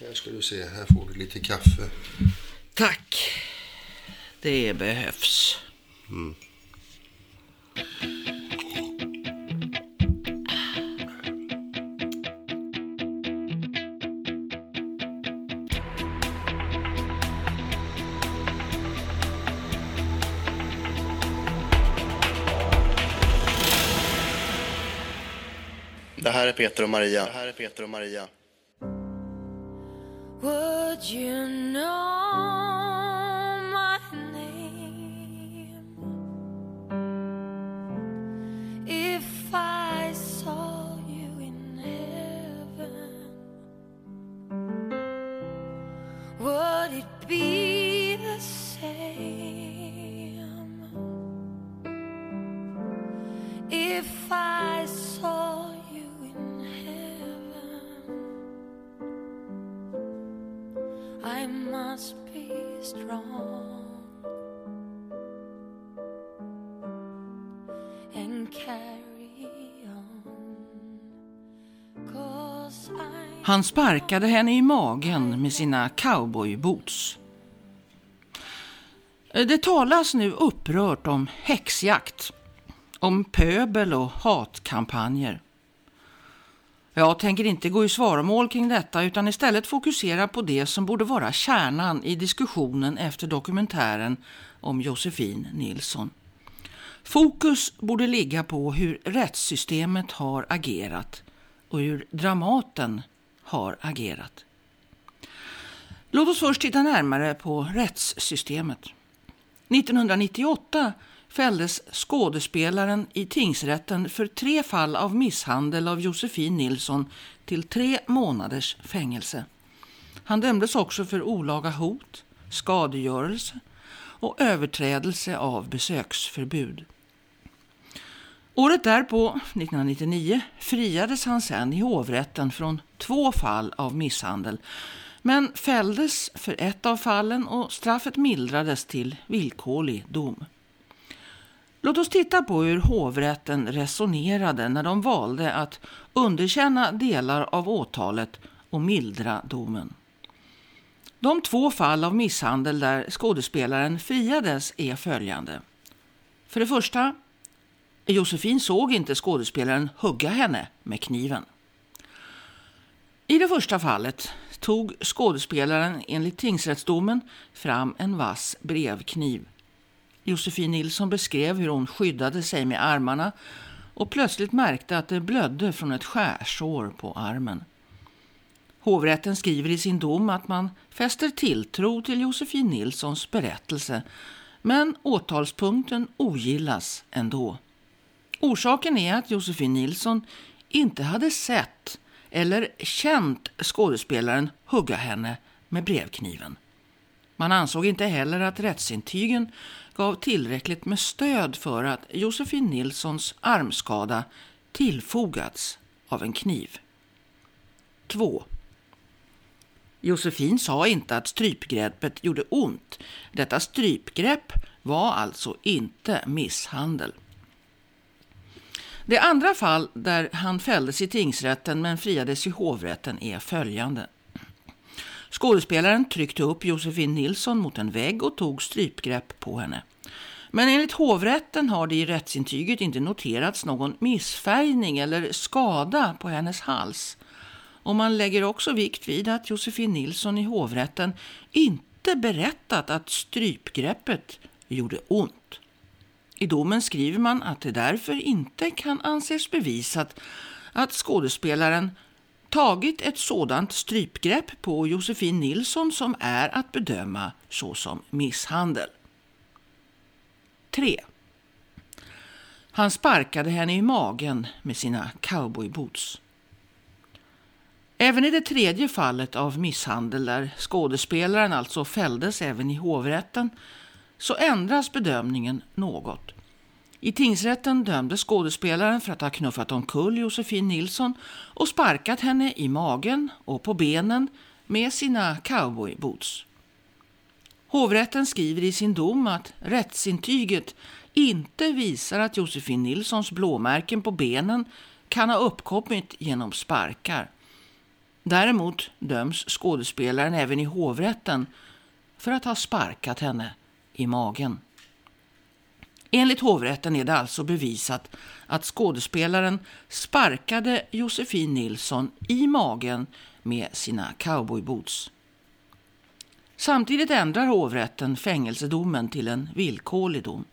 Här ska du se, här får du lite kaffe. Tack. Det behövs. Mm. Det här är Peter och Maria. Det här är Peter och Maria. You know Han sparkade henne i magen med sina cowboyboots. Det talas nu upprört om häxjakt, om pöbel och hatkampanjer. Jag tänker inte gå i svaromål kring detta utan istället fokusera på det som borde vara kärnan i diskussionen efter dokumentären om Josefin Nilsson. Fokus borde ligga på hur rättssystemet har agerat och hur Dramaten har agerat. Låt oss först titta närmare på rättssystemet. 1998 fälldes skådespelaren i tingsrätten för tre fall av misshandel av Josefin Nilsson till tre månaders fängelse. Han dömdes också för olaga hot, skadegörelse och överträdelse av besöksförbud. Året därpå, 1999, friades han sen i hovrätten från två fall av misshandel men fälldes för ett av fallen och straffet mildrades till villkorlig dom. Låt oss titta på hur hovrätten resonerade när de valde att underkänna delar av åtalet och mildra domen. De två fall av misshandel där skådespelaren friades är följande. För det första, Josefin såg inte skådespelaren hugga henne med kniven. I det första fallet tog skådespelaren enligt tingsrättsdomen fram en vass brevkniv. Josefin Nilsson beskrev hur hon skyddade sig med armarna och plötsligt märkte att det blödde från ett skärsår på armen. Hovrätten skriver i sin dom att man fäster tilltro till Josefin Nilssons berättelse men åtalspunkten ogillas ändå. Orsaken är att Josefin Nilsson inte hade sett eller känt skådespelaren hugga henne med brevkniven. Man ansåg inte heller att rättsintygen gav tillräckligt med stöd för att Josefin Nilssons armskada tillfogats av en kniv. 2. Josefin sa inte att strypgreppet gjorde ont. Detta strypgrepp var alltså inte misshandel. Det andra fall där han fälldes i tingsrätten men friades i hovrätten är följande. Skådespelaren tryckte upp Josefin Nilsson mot en vägg och tog strypgrepp på henne. Men enligt hovrätten har det i rättsintyget inte noterats någon missfärgning eller skada på hennes hals. Och man lägger också vikt vid att Josefin Nilsson i hovrätten inte berättat att strypgreppet gjorde ont. I domen skriver man att det därför inte kan anses bevisat att skådespelaren tagit ett sådant strypgrepp på Josefin Nilsson som är att bedöma såsom misshandel. 3. Han sparkade henne i magen med sina cowboyboots. Även i det tredje fallet av misshandel, där skådespelaren alltså fälldes även i hovrätten, så ändras bedömningen något. I tingsrätten dömdes skådespelaren för att ha knuffat omkull Josefin Nilsson och sparkat henne i magen och på benen med sina cowboyboots. Hovrätten skriver i sin dom att rättsintyget inte visar att Josefin Nilssons blåmärken på benen kan ha uppkommit genom sparkar. Däremot döms skådespelaren även i hovrätten för att ha sparkat henne i magen. Enligt hovrätten är det alltså bevisat att skådespelaren sparkade Josefin Nilsson i magen med sina cowboyboots. Samtidigt ändrar hovrätten fängelsedomen till en villkorlig dom.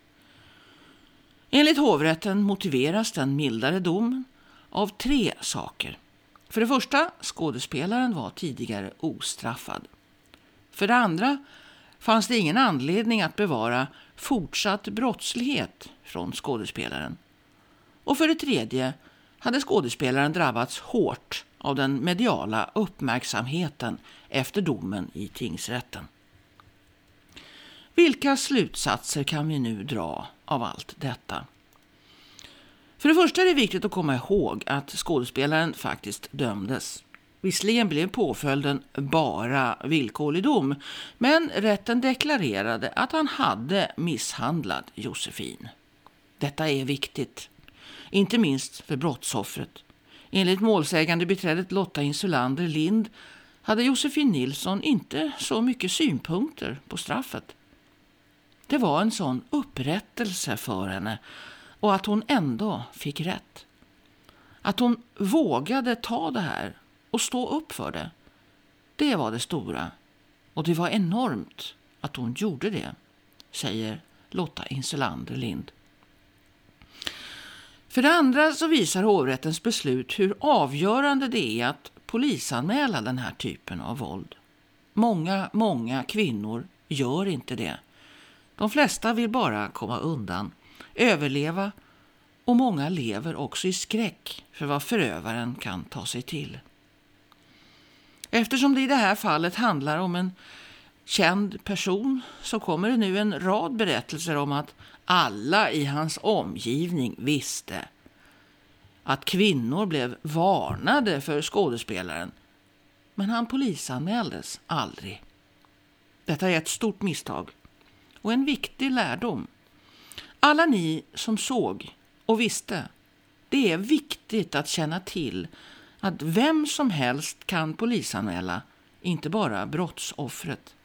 Enligt hovrätten motiveras den mildare domen av tre saker. För det första, skådespelaren var tidigare ostraffad. För det andra fanns det ingen anledning att bevara fortsatt brottslighet från skådespelaren. Och för det tredje hade skådespelaren drabbats hårt av den mediala uppmärksamheten efter domen i tingsrätten. Vilka slutsatser kan vi nu dra av allt detta? För det första är det viktigt att komma ihåg att skådespelaren faktiskt dömdes. Visserligen blev påföljden bara villkorlig dom, men rätten deklarerade att han hade misshandlat Josefin. Detta är viktigt, inte minst för brottsoffret. Enligt målsägande beträdet Lotta Insulander Lind hade Josefin Nilsson inte så mycket synpunkter på straffet. Det var en sån upprättelse för henne och att hon ändå fick rätt. Att hon vågade ta det här och stå upp för det. Det var det stora. Och det var enormt att hon gjorde det, säger Lotta Insulander Lind. För det andra så visar hovrättens beslut hur avgörande det är att polisanmäla den här typen av våld. Många, många kvinnor gör inte det. De flesta vill bara komma undan, överleva och många lever också i skräck för vad förövaren kan ta sig till. Eftersom det i det här fallet handlar om en känd person så kommer det nu en rad berättelser om att alla i hans omgivning visste att kvinnor blev varnade för skådespelaren. Men han polisanmäldes aldrig. Detta är ett stort misstag och en viktig lärdom. Alla ni som såg och visste, det är viktigt att känna till att vem som helst kan polisanmäla, inte bara brottsoffret.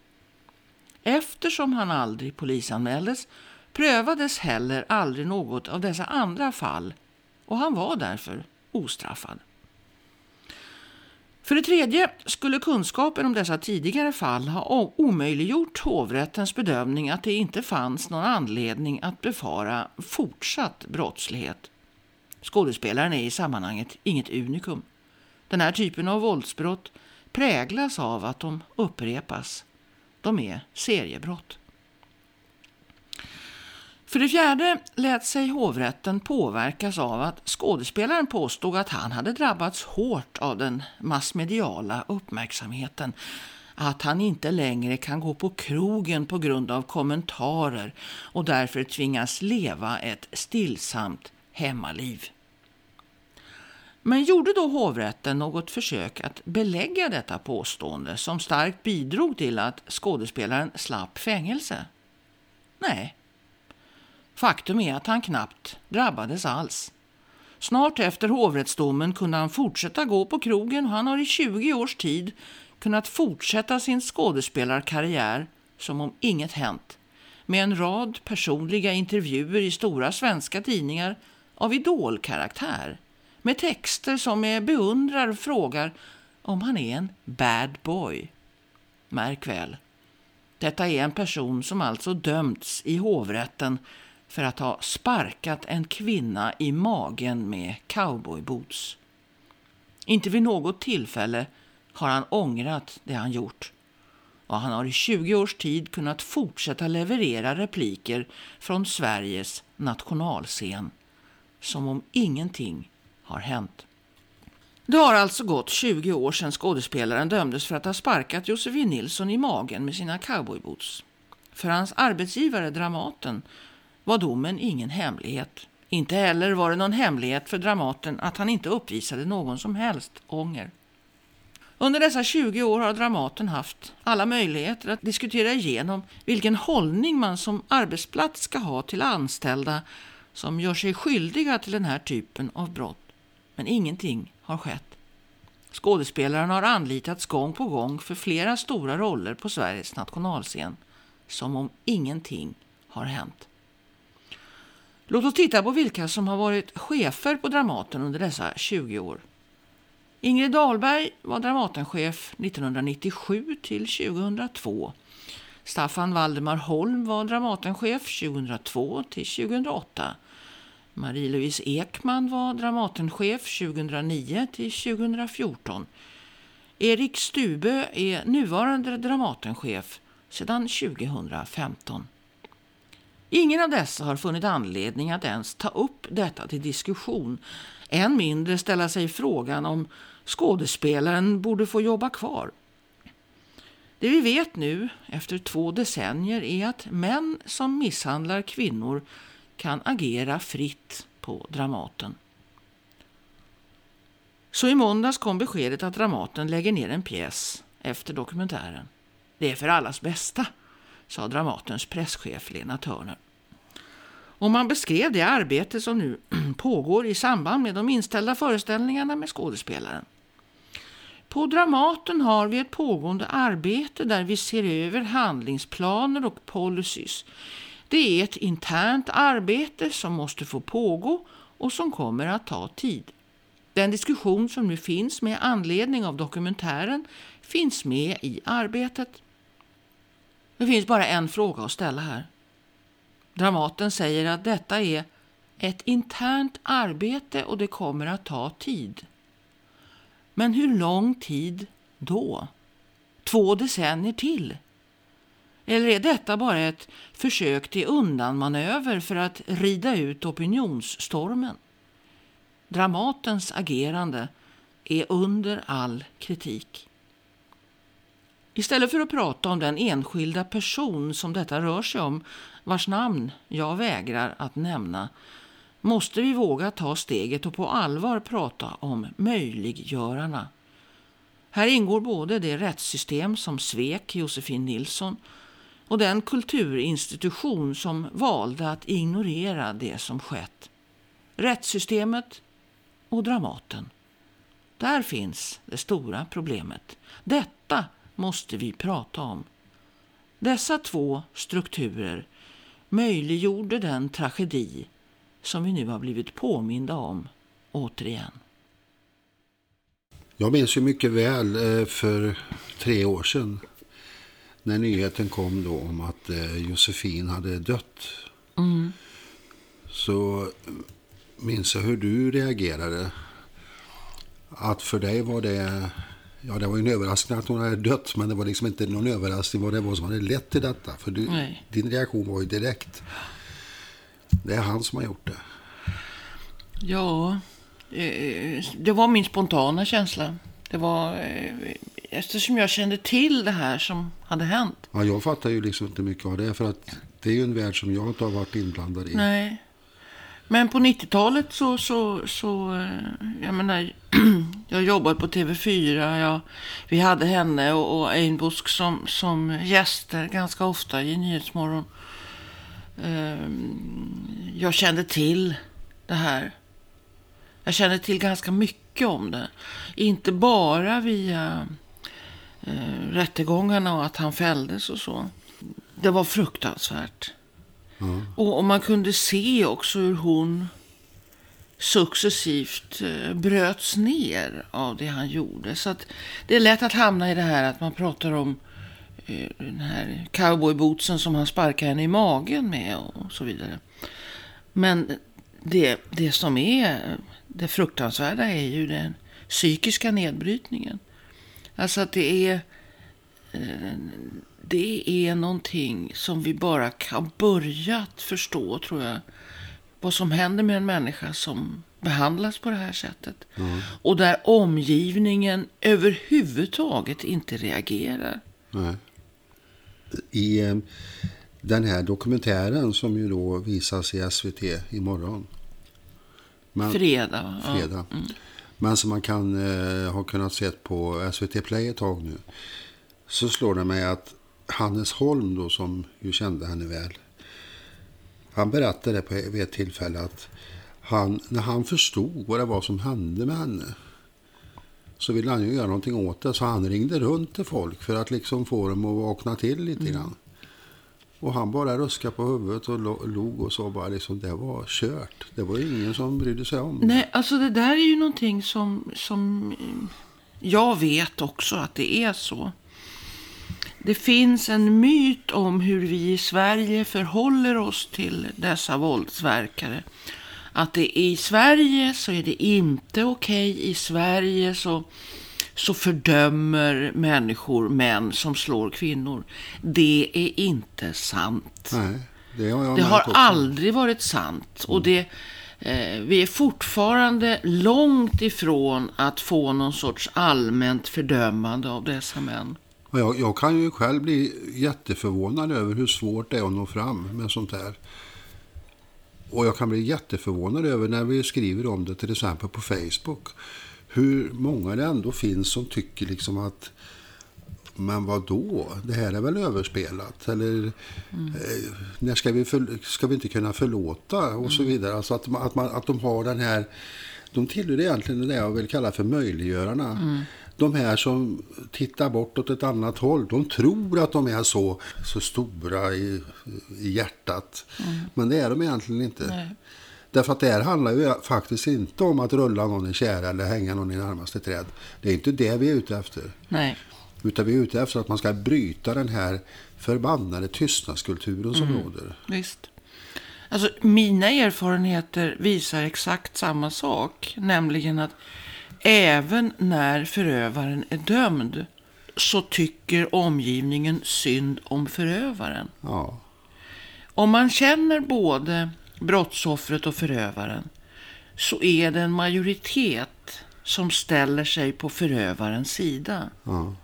Eftersom han aldrig polisanmäldes prövades heller aldrig något av dessa andra fall och han var därför ostraffad. För det tredje skulle kunskapen om dessa tidigare fall ha omöjliggjort hovrättens bedömning att det inte fanns någon anledning att befara fortsatt brottslighet. Skådespelaren är i sammanhanget inget unikum. Den här typen av våldsbrott präglas av att de upprepas. De är seriebrott. För det fjärde lät sig hovrätten påverkas av att skådespelaren påstod att han hade drabbats hårt av den massmediala uppmärksamheten. Att han inte längre kan gå på krogen på grund av kommentarer och därför tvingas leva ett stillsamt hemmaliv. Men gjorde då hovrätten något försök att belägga detta påstående som starkt bidrog till att skådespelaren slapp fängelse? Nej. Faktum är att han knappt drabbades alls. Snart efter hovrättsdomen kunde han fortsätta gå på krogen och han har i 20 års tid kunnat fortsätta sin skådespelarkarriär som om inget hänt med en rad personliga intervjuer i stora svenska tidningar av idolkaraktär med texter som med beundrar frågar om han är en bad boy. Märk väl, detta är en person som alltså dömts i hovrätten för att ha sparkat en kvinna i magen med cowboyboots. Inte vid något tillfälle har han ångrat det han gjort och han har i 20 års tid kunnat fortsätta leverera repliker från Sveriges nationalscen som om ingenting har hänt. Det har alltså gått 20 år sedan skådespelaren dömdes för att ha sparkat Josefin Nilsson i magen med sina cowboyboots. För hans arbetsgivare Dramaten var domen ingen hemlighet. Inte heller var det någon hemlighet för Dramaten att han inte uppvisade någon som helst ånger. Under dessa 20 år har Dramaten haft alla möjligheter att diskutera igenom vilken hållning man som arbetsplats ska ha till anställda som gör sig skyldiga till den här typen av brott. Men ingenting har skett. Skådespelaren har anlitats gång på gång för flera stora roller på Sveriges nationalscen. Som om ingenting har hänt. Låt oss titta på vilka som har varit chefer på Dramaten under dessa 20 år. Ingrid Dahlberg var Dramatenchef 1997 till 2002. Staffan Valdemar Holm var Dramatenchef 2002 till 2008. Marie-Louise Ekman var Dramatenchef 2009 till 2014. Erik Stubö är nuvarande Dramatenchef sedan 2015. Ingen av dessa har funnit anledning att ens ta upp detta till diskussion, än mindre ställa sig frågan om skådespelaren borde få jobba kvar. Det vi vet nu, efter två decennier, är att män som misshandlar kvinnor kan agera fritt på Dramaten. Så i måndags kom beskedet att Dramaten lägger ner en pjäs efter dokumentären. Det är för allas bästa, sa Dramatens presschef Lena Törner. Och man beskrev det arbete som nu pågår i samband med de inställda föreställningarna med skådespelaren. På Dramaten har vi ett pågående arbete där vi ser över handlingsplaner och policies. Det är ett internt arbete som måste få pågå och som kommer att ta tid. Den diskussion som nu finns med anledning av dokumentären finns med i arbetet. Det finns bara en fråga att ställa här. Dramaten säger att detta är ett internt arbete och det kommer att ta tid. Men hur lång tid då? Två decennier till? Eller är detta bara ett försök till undanmanöver för att rida ut opinionsstormen? Dramatens agerande är under all kritik. Istället för att prata om den enskilda person som detta rör sig om, vars namn jag vägrar att nämna, måste vi våga ta steget och på allvar prata om möjliggörarna. Här ingår både det rättssystem som svek Josefin Nilsson och den kulturinstitution som valde att ignorera det som skett. Rättssystemet och Dramaten. Där finns det stora problemet. Detta måste vi prata om. Dessa två strukturer möjliggjorde den tragedi som vi nu har blivit påminda om återigen. Jag minns ju mycket väl eh, för tre år sedan när nyheten kom då om att eh, Josefin hade dött. Mm. Så minns jag hur du reagerade. Att för dig var det, ja det var ju en överraskning att hon hade dött, men det var liksom inte någon överraskning vad det var som hade lett till detta. För du, din reaktion var ju direkt. Det är han som har gjort det. Ja, eh, det var min spontana känsla. Det var eh, eftersom jag kände till det här som hade hänt. Ja, jag fattar ju liksom inte mycket av det. För att det är ju en värld som jag inte har varit inblandad i. Nej. Men på 90-talet så, så, så, eh, jag menar, jag jobbade på TV4. Jag, vi hade henne och, och Einbusk som, som gäster ganska ofta i Nyhetsmorgon. Ehm, jag kände till det här. Jag kände till ganska mycket om det. Inte bara via eh, rättegångarna och att han fälldes och så. Det var fruktansvärt. Mm. Och, och, man kunde se också hur hon successivt eh, bröts ner av det han gjorde. Så att det är lätt att hamna i det här att man pratar om eh, den här cowboybootsen som han sparkar henne i magen med och så vidare. Men det, det som är det fruktansvärda är ju den psykiska nedbrytningen. Alltså att det är eh, det är någonting som vi bara kan börja förstå, tror jag. Vad som händer med en människa som behandlas på det här sättet. Mm. Och där omgivningen överhuvudtaget inte reagerar. Nej. I eh, den här dokumentären som ju då visas i SVT imorgon. Men, fredag. Fredag. Ja. Mm. Men som man kan eh, ha kunnat se på SVT Play ett tag nu. Så slår det mig att Hannes Holm då som ju kände henne väl. Han berättade på vid ett tillfälle att han, när han förstod vad det var som hände med henne. så ville han ju göra någonting åt det. Så han ringde runt till folk för att liksom få dem att vakna till lite grann. Och han bara ruskade på huvudet och log och sa bara liksom det var kört. Det var ingen som brydde sig om det. Nej, alltså det där är ju någonting som, som eh, jag vet också att det är så. Det finns en myt om hur vi i Sverige förhåller oss till dessa våldsverkare. Att det i Sverige så är det inte okej. I Sverige så, så fördömer människor män som slår kvinnor. Det är inte sant. Nej, det har Det har aldrig varit sant. Och det, eh, vi är fortfarande långt ifrån att få någon sorts allmänt fördömande av dessa män. Jag, jag kan ju själv bli jätteförvånad över hur svårt det är att nå fram med sånt här. Och jag kan bli jätteförvånad över när vi skriver om det till exempel på Facebook. Hur många det ändå finns som tycker liksom att men vad då? Det här är väl överspelat? Eller eh, när ska vi, för, ska vi inte kunna förlåta? Och så vidare. Alltså att, man- att, man, att de har den här... De tillhör egentligen det jag vill kalla för möjliggörarna. De här som tittar bort åt ett annat håll, de tror att de är så, så stora i, i hjärtat. Men det är de egentligen inte. Nej. Därför att det här handlar ju faktiskt inte om att rulla någon i tjära eller hänga någon i närmaste träd. Det är inte det vi är ute efter. Nej. Utan vi är ute efter att man ska bryta den här förbannade tystnadskulturen som råder. Visst. Alltså, mina erfarenheter visar exakt samma sak. Nämligen att även när förövaren är dömd så tycker omgivningen synd om förövaren. Ja, Om man känner både brottsoffret och förövaren så är det en majoritet som ställer sig på förövarens sida. ja.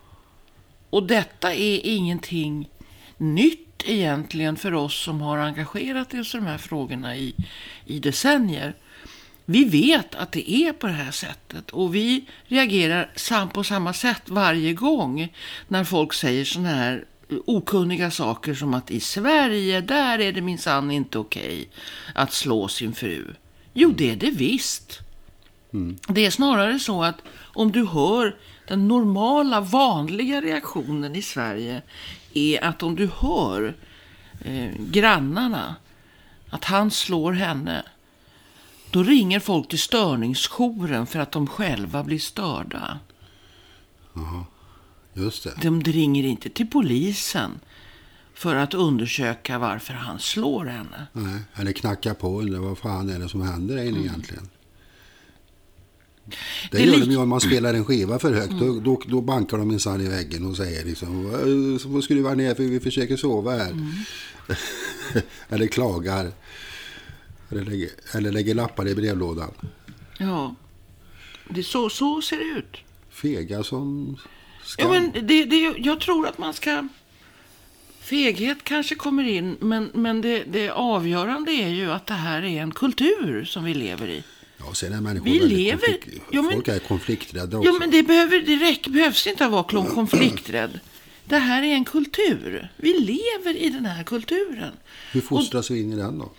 Och detta är ingenting nytt egentligen för oss som har engagerat oss i de här frågorna i, i decennier. Vi vet att det är på det här sättet och vi reagerar sam på samma sätt varje gång när folk säger sådana här okunniga saker som att i Sverige, där är det minsann inte okej att slå sin fru. Jo, det är det visst. Det är snarare så att om du hör den normala, vanliga reaktionen i Sverige är att om du hör eh, grannarna att han slår henne, då ringer folk till störningsjouren för att de själva blir störda. Just det. De ringer inte till polisen för att undersöka varför han slår henne. Nej, eller knacka på undrar vad fan är det som händer Mm. egentligen. Det, Det gör de ju om man spelar en skiva för högt. Då, då, då bankar de minsann i väggen och säger liksom "Eh, så får skruva ner för vi försöker sova här. Mm. eller klagar. Eller lägger, eller lägger lappar i brevlådan. Ja, det, så, så ser det ut. Fega som Ja, skam. men det, det, jag tror att man ska... Feghet kanske kommer in, men, men det, det avgörande är ju att det här är en kultur som vi lever i. Ja, sen är människor Vi lever- konflikt- Ja, men- Folk är konflikträdda också. Ja, men det, behöver, det räcker, behövs inte att vara konflikträdd. Det här är en kultur. Vi lever i den här kulturen. Hur fostras vi in i den då?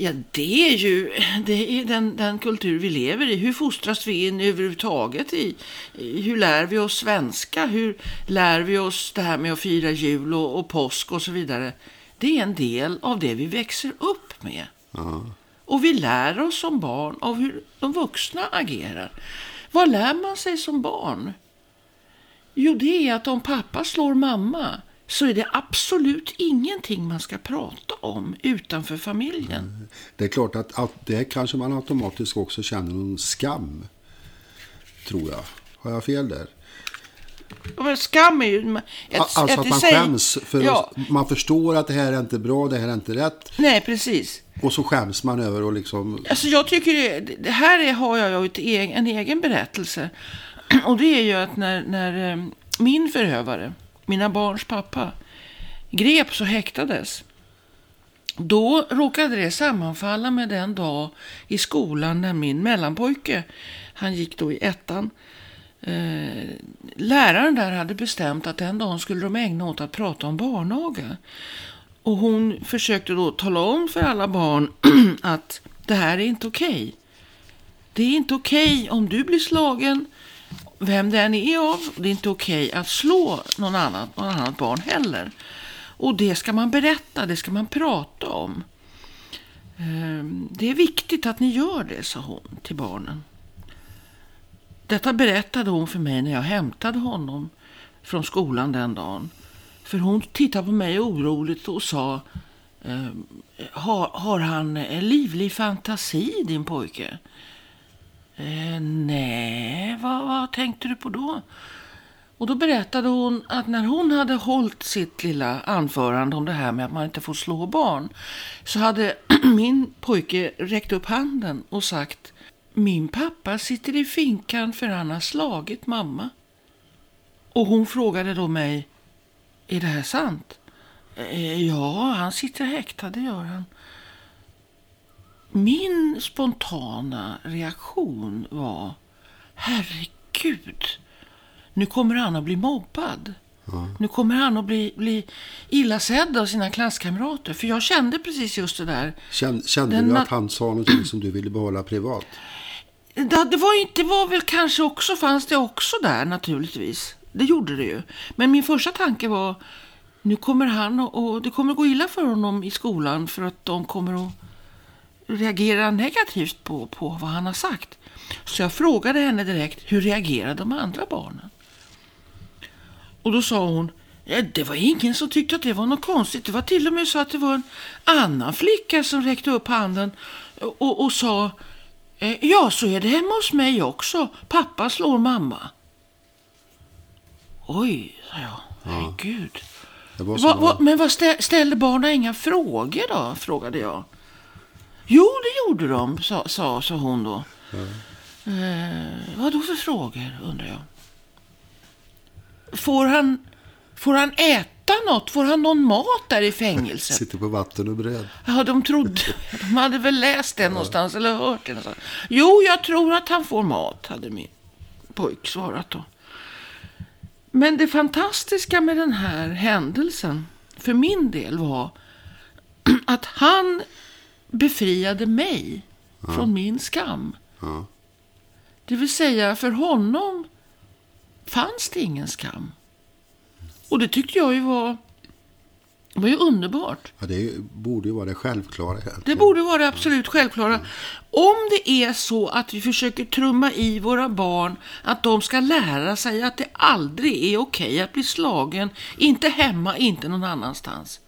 Ja, det är ju det är den, den kultur vi lever i. Hur fostras vi in överhuvudtaget i? Hur lär vi oss svenska? Hur lär vi oss det här med att fira jul och, och påsk och så vidare? Det är en del av det vi växer upp med. Ja. Och vi lär oss som barn av hur de vuxna agerar. Vad lär man sig som barn? Jo, det är att om pappa slår mamma så är det absolut ingenting man ska prata om utanför familjen. Det är klart att, att det kanske man automatiskt också känner någon skam. Tror jag. Har jag fel där? Men skam är ju... Ett, alltså ett att man sig- skäms. För ja, man förstår att det här är inte bra, det här är inte rätt. Nej, precis. Och så skäms man över att liksom... Alltså jag tycker det, här är, har jag ju egen, en egen berättelse. Och det är ju att när, när eh, min förövare, mina barns pappa, greps och häktades. Då råkade det sammanfalla med den dag i skolan när min mellanpojke, han gick då i ettan, eh, läraren där hade bestämt att den dagen skulle de ägna åt att prata om barnaga. Och hon försökte då tala om för alla barn att det här är inte okej. Det är inte okej om du blir slagen vem det än är av. Det är inte okej att slå någon annan, någon annat barn heller. Och det ska man berätta, det ska man prata om. Ehm, det är viktigt att ni gör det, sa hon till barnen. Detta berättade hon för mig när jag hämtade honom från skolan den dagen. För hon tittade på mig oroligt och sa ehm, har, har han en livlig fantasi, din pojke? Eh, nej, vad, vad tänkte du på då? Och då berättade hon att när hon hade hållit sitt lilla anförande om det här med att man inte får slå barn så hade min pojke räckt upp handen och sagt Min pappa sitter i finkan för han har slagit mamma. Och hon frågade då mig Är det här sant? "Eh, Ja, han sitter häktad, det gör han. Min spontana reaktion var Herregud, nu kommer han att bli mobbad. Nu kommer han att bli, bli illa sedd av sina klasskamrater. För jag kände precis just det där. Kände, kände Den du att han sa någonting som du ville behålla privat? Det, det, var inte, det var väl kanske också, fanns det också där naturligtvis. Det gjorde det ju. Men min första tanke var, nu kommer han och, och det kommer gå illa för honom i skolan för att de kommer att reagera negativt på, på vad han har sagt. Så jag frågade henne direkt, hur reagerade de andra barnen? Och då sa hon, ja, det var ingen som tyckte att det var något konstigt. Det var till och med så att det var en annan flicka som räckte upp handen och, och sa, eh, ja så är det hemma hos mig också. Pappa slår mamma. Oj, sa jag, herregud. Det var Va, som va, men vad stä, ställde barnen inga frågor då? frågade jag. Jo, det gjorde de, sa, sa, sa hon då. Eh, vad då för frågor, undrar jag. Får han, får han äta något? Får han någon mat där i fängelset? sitter på vatten och bröd. Ja, de trodde, de hade väl läst det någonstans eller hört det någonstans. Jo, jag tror att han får mat, hade min pojk svarat då. Men det fantastiska med den här händelsen, för min del, var att han befriade mig från min skam. Ja. Det vill säga, för honom fanns det ingen skam. Och det tyckte jag ju var, var ju underbart. Ja, det borde ju vara det självklara. egentligen. Det borde vara det absolut självklara. Om det är så att vi försöker trumma i våra barn att de ska lära sig att det aldrig är okej att bli slagen, inte hemma, inte någon annanstans,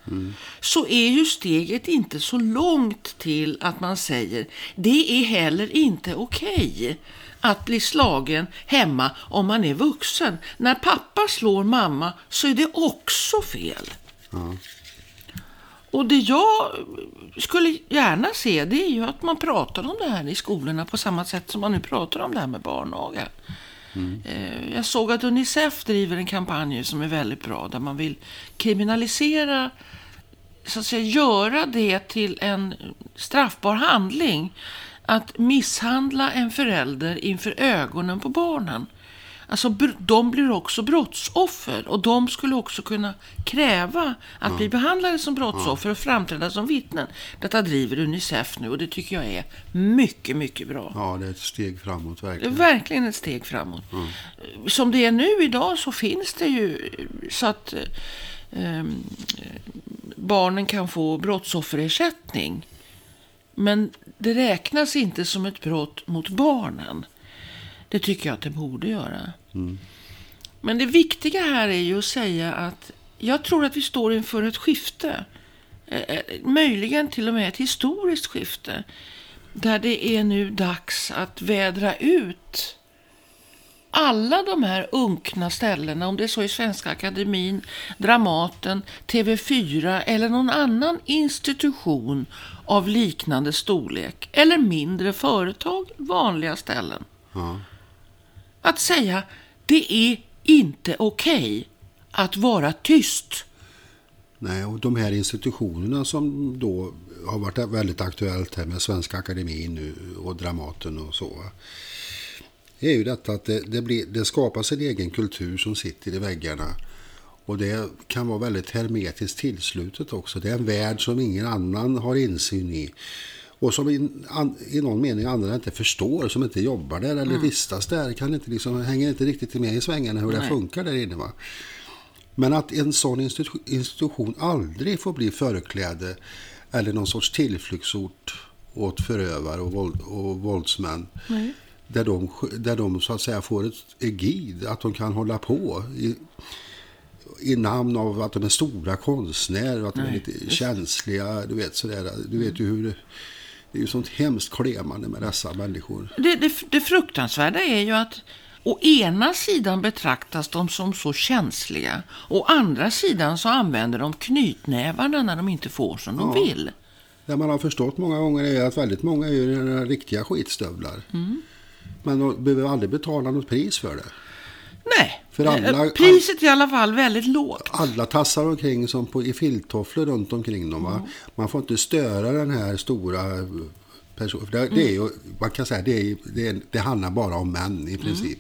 så är ju steget inte så långt till att man säger det är heller inte okej att bli slagen hemma om man är vuxen. När pappa slår mamma så är det också fel. Och det jag skulle gärna se det är ju att man pratar om det här i skolorna på samma sätt som man nu pratar om det här med barnaga. Mm. Jag såg att Unicef driver en kampanj som är väldigt bra där man vill kriminalisera, så att säga göra det till en straffbar handling att misshandla en förälder inför ögonen på barnen. Alltså, de blir också brottsoffer och de skulle också kunna kräva att bli behandlade som brottsoffer och framträda som vittnen. Detta driver Unicef nu och det tycker jag är mycket, mycket bra. Ja, det är ett steg framåt verkligen. verkligen ett steg framåt. Som det är nu idag så finns det ju så att eh, barnen kan få brottsofferersättning. Men det räknas inte som ett brott mot barnen. Det tycker jag att det borde göra. Mm. Men det viktiga här är ju att säga att jag tror att vi står inför ett skifte. Eh, eh, möjligen till och med ett historiskt skifte. Där det är nu dags att vädra ut alla de här unkna ställena, om det är så i Svenska Akademin, Dramaten, TV4 eller någon annan institution av liknande storlek, eller mindre företag, vanliga ställen. Mm. Att säga, det är inte okej att vara tyst. Nej, och de här institutionerna som då har varit väldigt aktuellt här med Svenska Akademin nu och Dramaten och så. Det är ju detta att det, det, blir, det skapas en egen kultur som sitter i väggarna. Och det kan vara väldigt hermetiskt tillslutet också. Det är en värld som ingen annan har insyn i. Och som i, an, i någon mening andra inte förstår, som inte jobbar där Mm. eller vistas där, kan inte liksom, hänger inte riktigt med i svängarna hur det Nej. funkar där inne. Va? Men att en sån institu- institution aldrig får bli förkläde eller någon sorts tillflyktsort åt förövare och, våld, och våldsmän. Där de, där de så att säga får ett egid, att de kan hålla på i, i namn av att de är stora konstnärer och att de är Nej, lite känsliga. Du vet, sådär. du vet ju hur det, är ju sånt hemskt klemande med dessa människor. Det, det, det fruktansvärda är ju att å ena sidan betraktas de som så känsliga. Å andra sidan så använder de knytnävarna när de inte får som de Ja. vill. Det man har förstått många gånger är att väldigt många är ju riktiga skitstövlar. Mm. Men de behöver aldrig betala något pris för det. Nej, För alla- Eh, priset är i alla fall väldigt lågt. Alla tassar omkring som på, i filttofflor runt omkring dem. Va? Man får inte störa den här stora personen. Det, det, är ju, man kan säga det, är, det, det handlar bara om män i princip.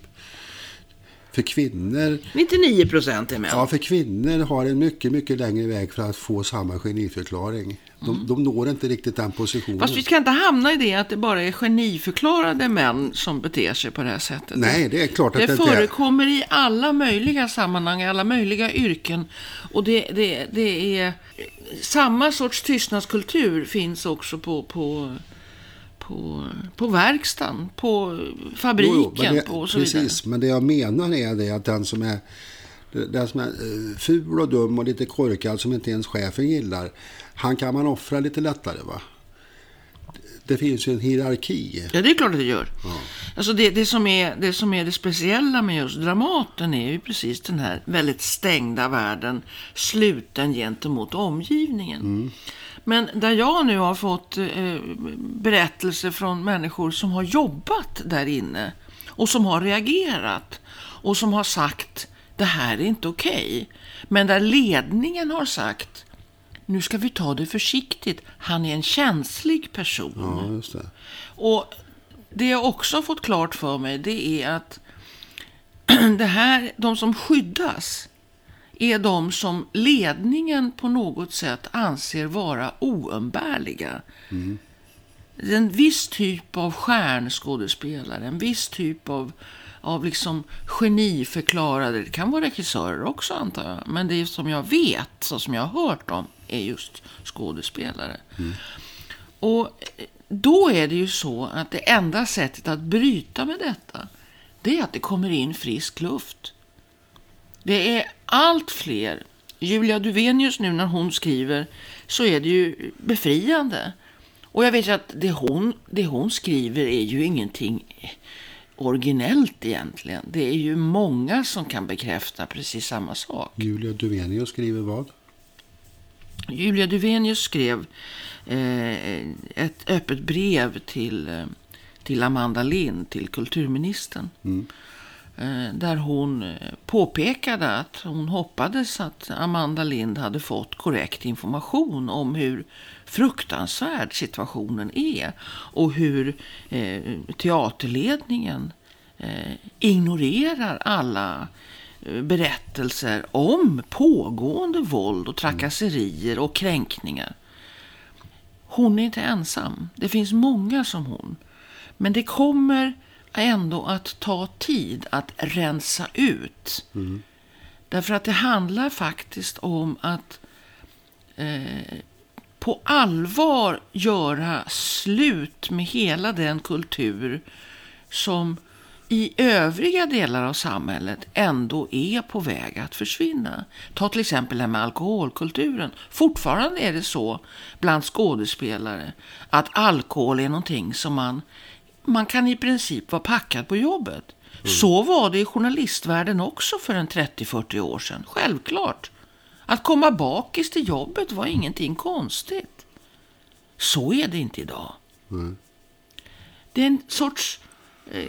För kvinnor 99 procent är män. Ja, för kvinnor har en mycket, mycket längre väg för att få samma geniförklaring. De, de når inte riktigt den positionen. Mm. Fast vi ska inte hamna i det att det bara är geniförklarade män som beter sig på det här sättet. Nej, det är klart att Det det inte är. förekommer i alla möjliga sammanhang, i alla möjliga yrken. Och det, det, det är samma sorts tystnadskultur finns också på, på, på, på verkstaden, på fabriken Jo, jo, det, på och så precis, men det jag menar är det att den som är den som är eh, ful och dum och lite korkad som inte ens chefen gillar, han kan man offra lite lättare va? Det finns ju en hierarki. Ja, det är klart att det gör. Alltså det, det, som är, det som är det speciella med just Dramaten är ju precis den här väldigt stängda världen, sluten gentemot omgivningen. Men där jag nu har fått eh, berättelser från människor som har jobbat där inne och som har reagerat och som har sagt det här är inte okej. Men där ledningen har sagt nu ska vi ta det försiktigt. Han är en känslig person. Ja, det. Och det jag också har fått klart för mig det är att det här, de som skyddas är de som ledningen på något sätt anser vara oumbärliga. En viss typ av stjärnskådespelare, en viss typ av, av liksom geniförklarade, det kan vara regissörer också antar jag, men det som jag vet, så som jag har hört om, är just skådespelare. Och då är det ju så att det enda sättet att bryta med detta, det är att det kommer in frisk luft. Det är allt fler. Julia Duvenius nu när hon skriver så är det ju befriande. Och jag vet ju att det hon, det hon skriver är ju ingenting originellt egentligen. Det är ju många som kan bekräfta precis samma sak. Julia Duvenius skriver vad? Julia Duvenius skrev eh, ett öppet brev till, eh, till Amanda Lind, till kulturministern. Eh, Eh, där hon eh, påpekade att hon hoppades att Amanda Lind hade fått korrekt information om hur fruktansvärd situationen är och hur eh, teaterledningen ignorerar alla berättelser om pågående våld och trakasserier och kränkningar. Hon är inte ensam. Det finns många som hon. Men det kommer ändå att ta tid att rensa ut. Mm. Därför att det handlar faktiskt om att eh, på allvar göra slut med hela den kultur som i övriga delar av samhället ändå är på väg att försvinna. Ta till exempel det här med alkoholkulturen. Fortfarande är det så bland skådespelare att alkohol är någonting som man, man kan i princip vara packad på jobbet. Så var det i journalistvärlden också för en 30-40 år sedan. Självklart. Att komma bakis till jobbet var ingenting konstigt. Så är det inte idag. Det är en sorts... eh,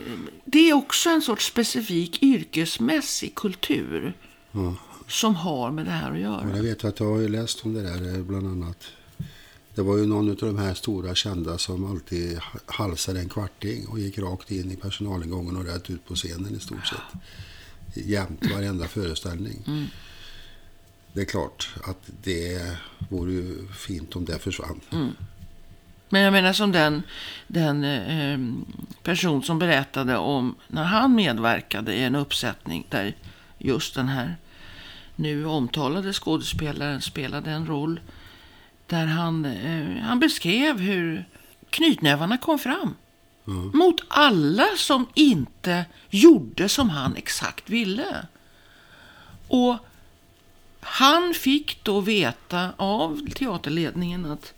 Det är också en sorts specifik yrkesmässig kultur som har med det här att göra. Men jag vet att jag har läst om det där eh, bland annat. Det var ju någon av de här stora kända som alltid halsade en kvarting och gick rakt in i personalingången och rätt ut på scenen i stort sett. Jämt varenda föreställning. Det är klart att det vore ju fint om det försvann. Men jag menar som den, den eh, person som berättade om när han medverkade i en uppsättning där just den här nu omtalade skådespelaren spelade en roll. Där han, eh, han beskrev hur knytnävarna kom fram. Mot alla som inte gjorde som han exakt ville. Och han fick då veta av teaterledningen att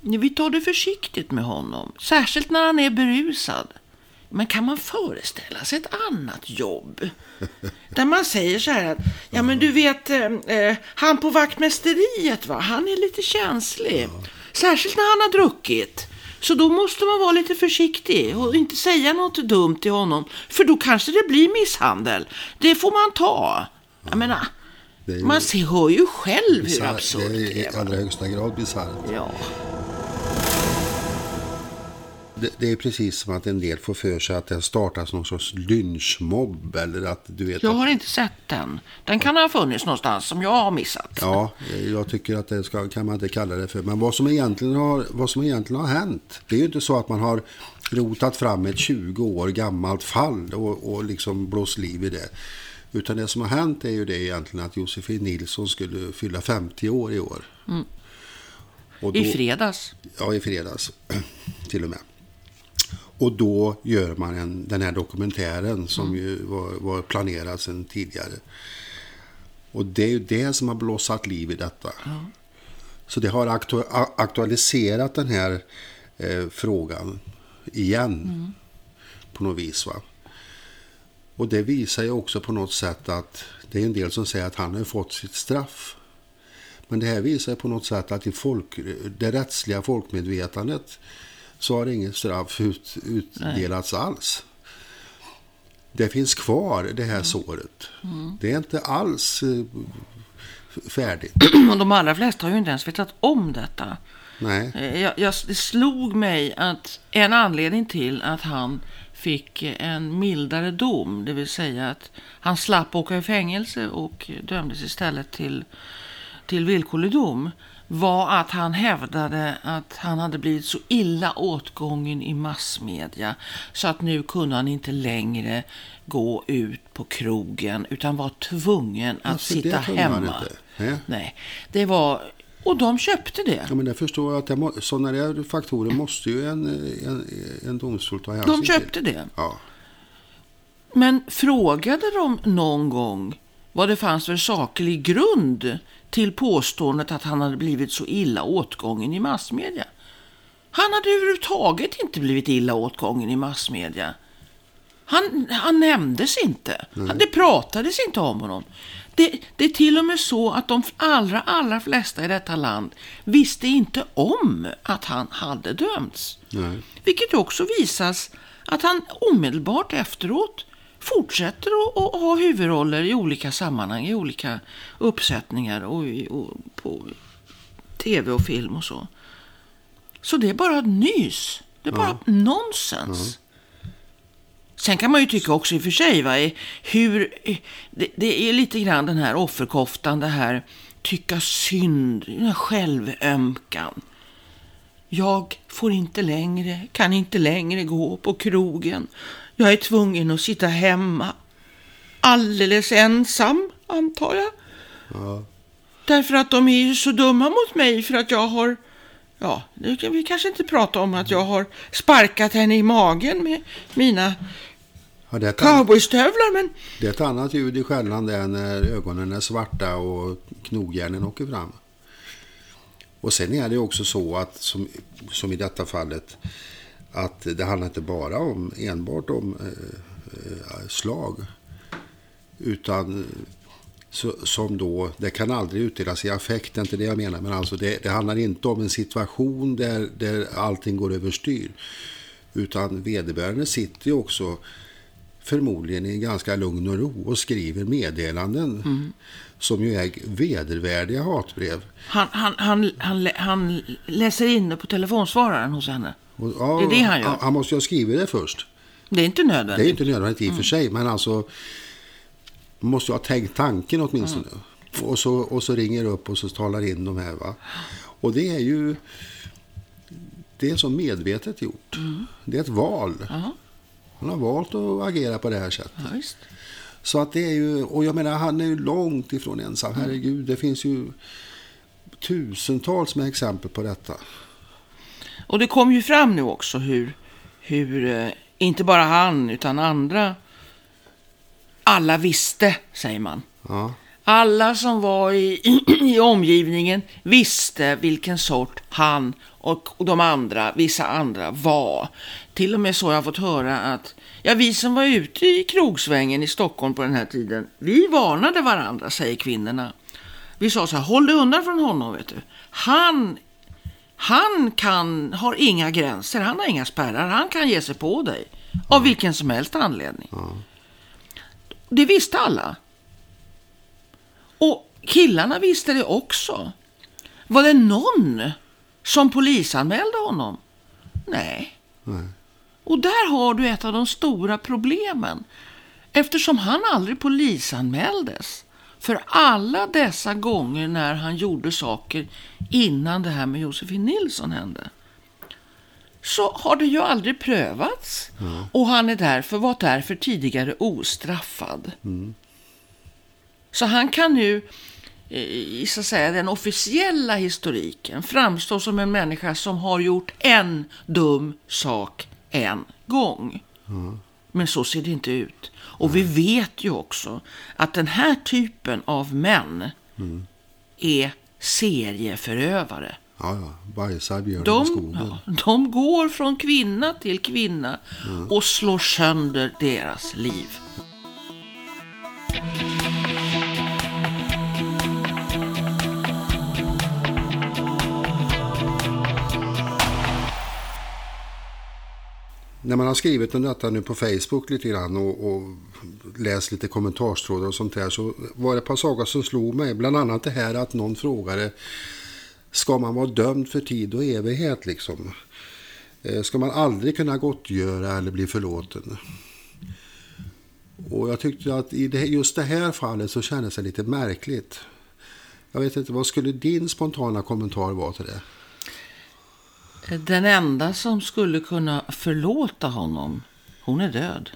vi tar det försiktigt med honom. Särskilt när han är berusad. Men kan man föreställa sig ett annat jobb? Där man säger så här att, ja men du vet, eh, eh, han på vaktmästeriet va, han är lite känslig. Särskilt när han har druckit. Så då måste man vara lite försiktig och inte säga något dumt till honom. För då kanske det blir misshandel. Det får man ta. Jag menar, ju man ser, hör ju själv hur bisarrt. absurt Det är det i är. va? allra högsta grad bisarrt. Ja. Det, det är precis som att en del får för sig att det startas någon sorts lynchmobb eller att du vet Jag att, har inte sett den. Den kan ha funnits någonstans som jag har missat. Ja, jag tycker att det ska, kan man inte kalla det för. Men vad som, egentligen har, vad som egentligen har hänt, det är ju inte så att man har rotat fram ett 20 år gammalt fall och, och liksom blåst liv i det. Utan det som har hänt är ju det egentligen att Josefin Nilsson skulle fylla 50 år i år. I då- fredags. Ja, i fredags till och med. Och då gör man en, den här dokumentären som ju var, var planerad sedan tidigare. Och det är ju det som har blossat liv i detta. Så det har aktu aktualiserat den här eh, frågan igen. På något vis. Va? Och det visar ju också på något sätt att det är en del som säger att han har fått sitt straff. Men det här visar på något sätt att i folk, det rättsliga folkmedvetandet så har inget straff ut, utdelats alls. Det finns kvar det här såret. Det är inte alls eh, färdigt. Och de allra flesta har ju inte ens vetat om detta. Nej. Eh, Jag, jag, det slog mig att en anledning till att han fick en mildare dom, det vill säga att han slapp åka i fängelse och dömdes istället till, till villkorlig dom, var att han hävdade att han hade blivit så illa åtgången i massmedia så att nu kunde han inte längre gå ut på krogen utan var tvungen att Alltså, sitta hemma. Nej. Nej, det var... Och de köpte det. Ja, men det förstår jag att det sådana där faktorer måste ju en, en, en domstol ta hänsyn De köpte till. det. Ja. Men frågade de någon gång vad det fanns för saklig grund till påståendet att han hade blivit så illa åtgången i massmedia? Han hade överhuvudtaget inte blivit illa åtgången i massmedia. Han, han nämndes inte. Det pratades inte om honom. Det, det är till och med så att de allra, allra flesta i detta land visste inte om att han hade dömts. Nej. Vilket också visas att han omedelbart efteråt fortsätter att, att ha huvudroller i olika sammanhang, i olika uppsättningar och, och på tv och film och så. Så det är bara nys. Det är bara nonsens. Sen kan man ju tycka också i och för sig, va, hur, det, det är lite grann den här offerkoftan, det här tycka synd, den här självömkan. Jag får inte längre, kan inte längre gå på krogen. Jag är tvungen att sitta hemma. Alldeles ensam, antar jag. Därför att de är ju så dumma mot mig för att jag har... Ja, nu kan vi kanske inte prata om att jag har sparkat henne i magen med mina Ja, det, cowboystövlar, men... det är ett annat ljud i skällan där när ögonen är svarta och knogjärnen åker fram. Och sen är det också så att, som, som i detta fallet, att det handlar inte bara om enbart om eh, eh, slag. Utan så, som då, det kan aldrig utdelas i affekt, det är inte det jag menar. Men alltså det, det handlar inte om en situation där, där allting går överstyr. Utan vederbörande sitter ju också förmodligen i ganska lugn och ro och skriver meddelanden. Som ju är vedervärdiga hatbrev. Han, han, han, han, han läser in det på telefonsvararen hos henne. Ja, Det är det han gör. Han måste ju ha skrivit det först. Det är inte Det är nödvändigt. inte nödvändigt i och för sig, men alltså man måste ju ha tänkt tanken åtminstone. Och, så, och så ringer upp och så talar in de här. Va? Och det är ju det är så medvetet gjort. Det är ett val. Ja, Han har valt att agera på det här sättet. ja. Så att det är ju, och jag menar han är ju långt ifrån ensam. Herregud, det finns ju tusentals med exempel på detta. Och det kom ju fram nu också hur, hur eh, inte bara han utan andra, alla visste, säger man. Ja, Alla som var i, i omgivningen visste vilken sort han och de andra, vissa andra, var. Till och med så har jag fått höra att ja, vi som var ute i krogsvängen i Stockholm på den här tiden, vi varnade varandra, säger kvinnorna. Vi sa så här, håll dig undan från honom, vet du. Han, han kan, har inga gränser, han har inga spärrar, han kan ge sig på dig. Av vilken som helst anledning. Det visste alla. Och killarna visste det också. Var det någon som polisanmälde honom? Nej. nej. Och där har du ett av de stora problemen. Eftersom han aldrig polisanmäldes. För alla dessa gånger när han gjorde saker innan det här med Josefin Nilsson hände. Så har det ju aldrig prövats. Och han är därför, var därför tidigare ostraffad. Så han kan nu eh, i så att säga, den officiella historiken framstå som en människa som har gjort en dum sak en gång. Men så ser det inte ut. Och vi vet ju också att den här typen av män är serieförövare. Ja, ja. Bajsar björnen i De, skogen. ja, de går från kvinna till kvinna och slår sönder deras liv. När man har skrivit om detta nu på Facebook lite grann och, och läst lite kommentarstrådar och sånt där så var det ett par saker som slog mig. Bland annat det här att någon frågade Ska man vara dömd för tid och evighet liksom? Eh, ska man aldrig kunna gottgöra eller bli förlåten? Och jag tyckte att i det, just det här fallet så kändes det lite märkligt. Jag vet inte, vad skulle din spontana kommentar vara till det? Den enda som skulle kunna förlåta honom, hon är död.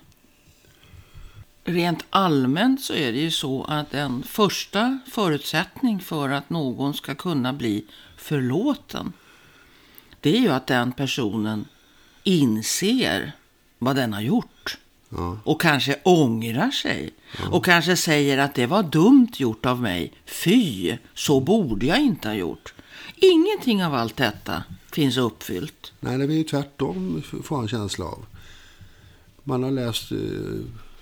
Rent allmänt så är det ju så att en första förutsättning för att någon ska kunna bli förlåten, det är ju att den personen inser vad den har gjort. Ja. Och kanske ångrar sig. Och kanske säger att det var dumt gjort av mig. Fy, så borde jag inte ha gjort. Ingenting av allt detta finns uppfyllt. Nej, det blir ju tvärtom, får jag en känsla av. Man har läst, eh,